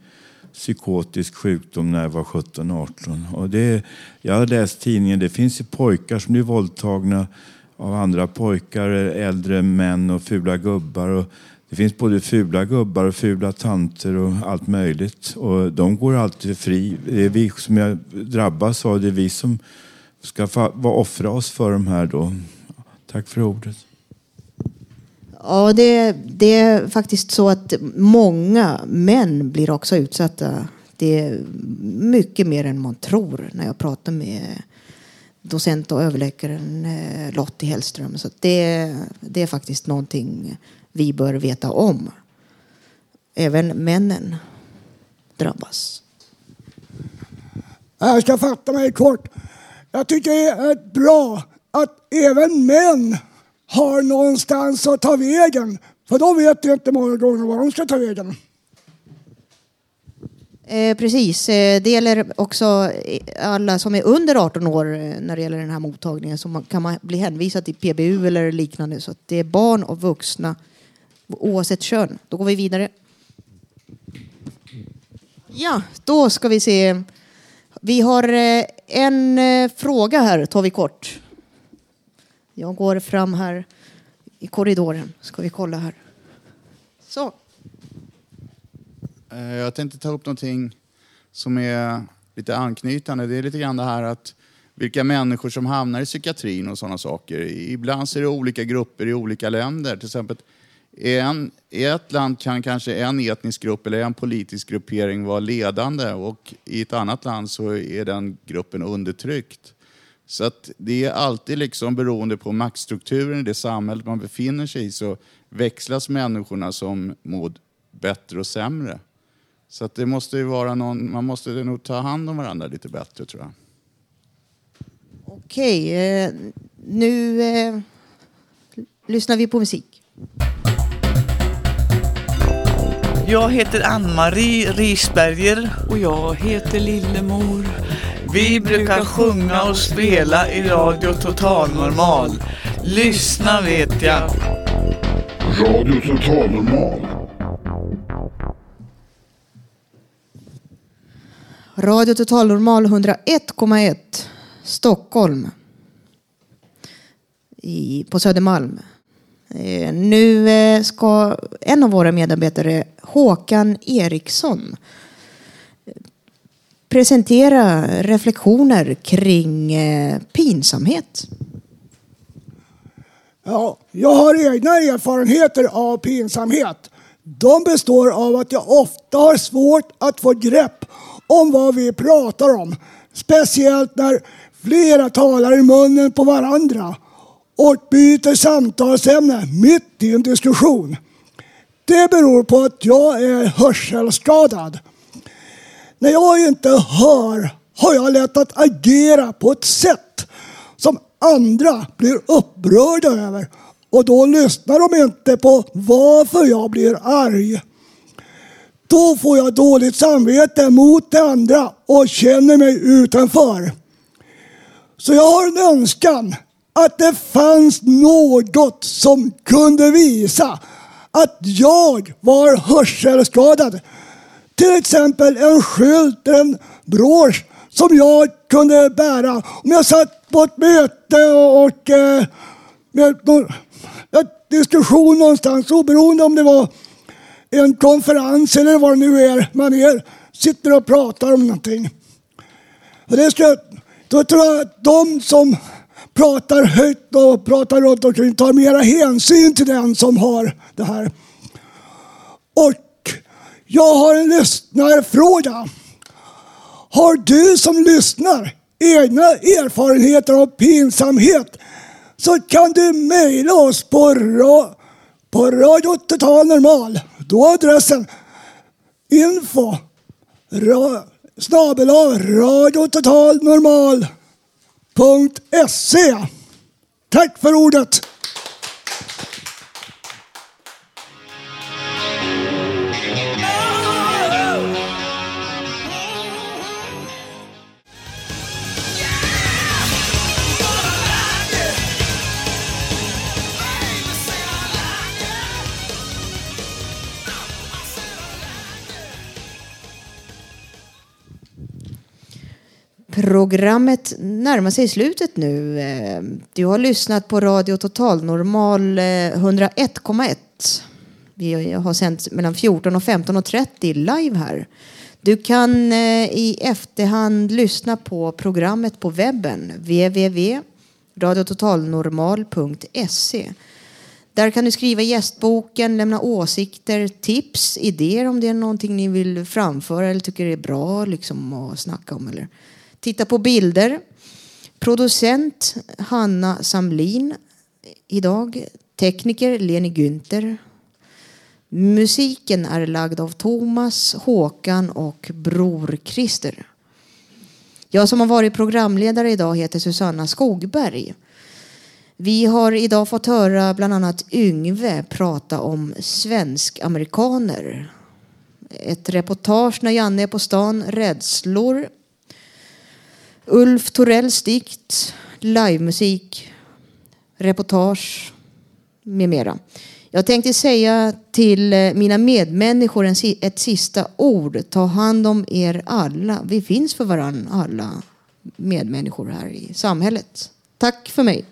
psykotisk sjukdom när jag var 17-18. Och det, jag har läst tidningen, det finns ju pojkar som blir våldtagna av andra pojkar, äldre män och fula gubbar. Och det finns både fula gubbar och fula tanter och allt möjligt. Och de går alltid fri. Det är vi som jag drabbas av, det är vi som ska vara offra oss för de här då. Tack för ordet. Ja, det, det är faktiskt så att många män blir också utsatta. Det är mycket mer än man tror när jag pratar med docent och överläkaren eh, Lottie Hellström. Så det, det är faktiskt någonting vi bör veta om. Även männen drabbas. Jag ska fatta mig kort. Jag tycker det är bra att även män har någonstans att ta vägen. För då vet de inte många gånger var de ska ta vägen. Eh, precis. Eh, det gäller också alla som är under 18 år eh, när det gäller den här mottagningen. Så man, kan man bli hänvisad till PBU eller liknande. Så det är barn och vuxna oavsett kön. Då går vi vidare. Ja, då ska vi se. Vi har eh, en eh, fråga här, tar vi kort. Jag går fram här i korridoren. Ska vi kolla här. Så. Eh, jag tänkte ta upp någonting som är lite anknytande. Det är lite grann det här att vilka människor som hamnar i psykiatrin och sådana saker. Ibland så är det olika grupper i olika länder. Till exempel en, I ett land kan kanske en etnisk grupp eller en politisk gruppering vara ledande och i ett annat land så är den gruppen undertryckt. Så att det är alltid liksom beroende på maktstrukturen i det samhället man befinner sig i så växlas människorna som mår bättre och sämre. Så att det måste ju vara någon, man måste nog ta hand om varandra lite bättre tror jag. Okej, eh, nu eh, lyssnar vi på musik. Jag heter Ann-Marie Risberger. Och jag heter Lillemor. Vi brukar sjunga och spela i Radio Total Normal. Lyssna vet jag. Radio Total Normal. Radio Total Normal 101,1 Stockholm. I, på Södermalm. Eh, nu eh, ska en av våra medarbetare, Håkan Eriksson, presentera reflektioner kring eh, pinsamhet. Ja, jag har egna erfarenheter av pinsamhet. De består av att jag ofta har svårt att få grepp om vad vi pratar om. Speciellt när flera talar i munnen på varandra och byter samtalsämne mitt i en diskussion. Det beror på att jag är hörselskadad. När jag inte hör har jag lätt att agera på ett sätt som andra blir upprörda över och då lyssnar de inte på varför jag blir arg. Då får jag dåligt samvete mot de andra och känner mig utanför. Så jag har en önskan att det fanns något som kunde visa att jag var hörselskadad. Till exempel en skylt, en brosch som jag kunde bära. Om jag satt på ett möte och, och eh, med någon, en diskussion någonstans, oberoende om det var en konferens eller vad det nu är man är, sitter och pratar om någonting. Och det ska, då tror jag att de som pratar högt och pratar runt omkring tar mera hänsyn till den som har det här. Och jag har en lyssnarfråga. Har du som lyssnar egna erfarenheter av pinsamhet så kan du mejla oss på, ra på Radio Total Normal. Då är adressen info ra snabel Radio Total Normal Tack för ordet! Programmet närmar sig slutet nu. Eh, du har lyssnat på Radio Total Normal eh, 101,1. Vi har sänt mellan 14 och 15.30 live här. Du kan eh, i efterhand lyssna på programmet på webben www.radiototalnormal.se. Där kan du skriva gästboken, lämna åsikter, tips, idéer om det är någonting ni vill framföra eller tycker är bra liksom, att snacka om. Eller titta på bilder. Producent Hanna Samlin idag. Tekniker Leni Günther. Musiken är lagd av Thomas, Håkan och Bror Christer. Jag som har varit programledare idag heter Susanna Skogberg. Vi har idag fått höra bland annat Yngve prata om svensk-amerikaner. Ett reportage när Janne är på stan, rädslor. Ulf Torells dikt, livemusik, reportage med mera. Jag tänkte säga till eh, mina medmänniskor ett sista ord. Ta hand om er alla. Vi finns för varann alla medmänniskor här i samhället. Tack för mig.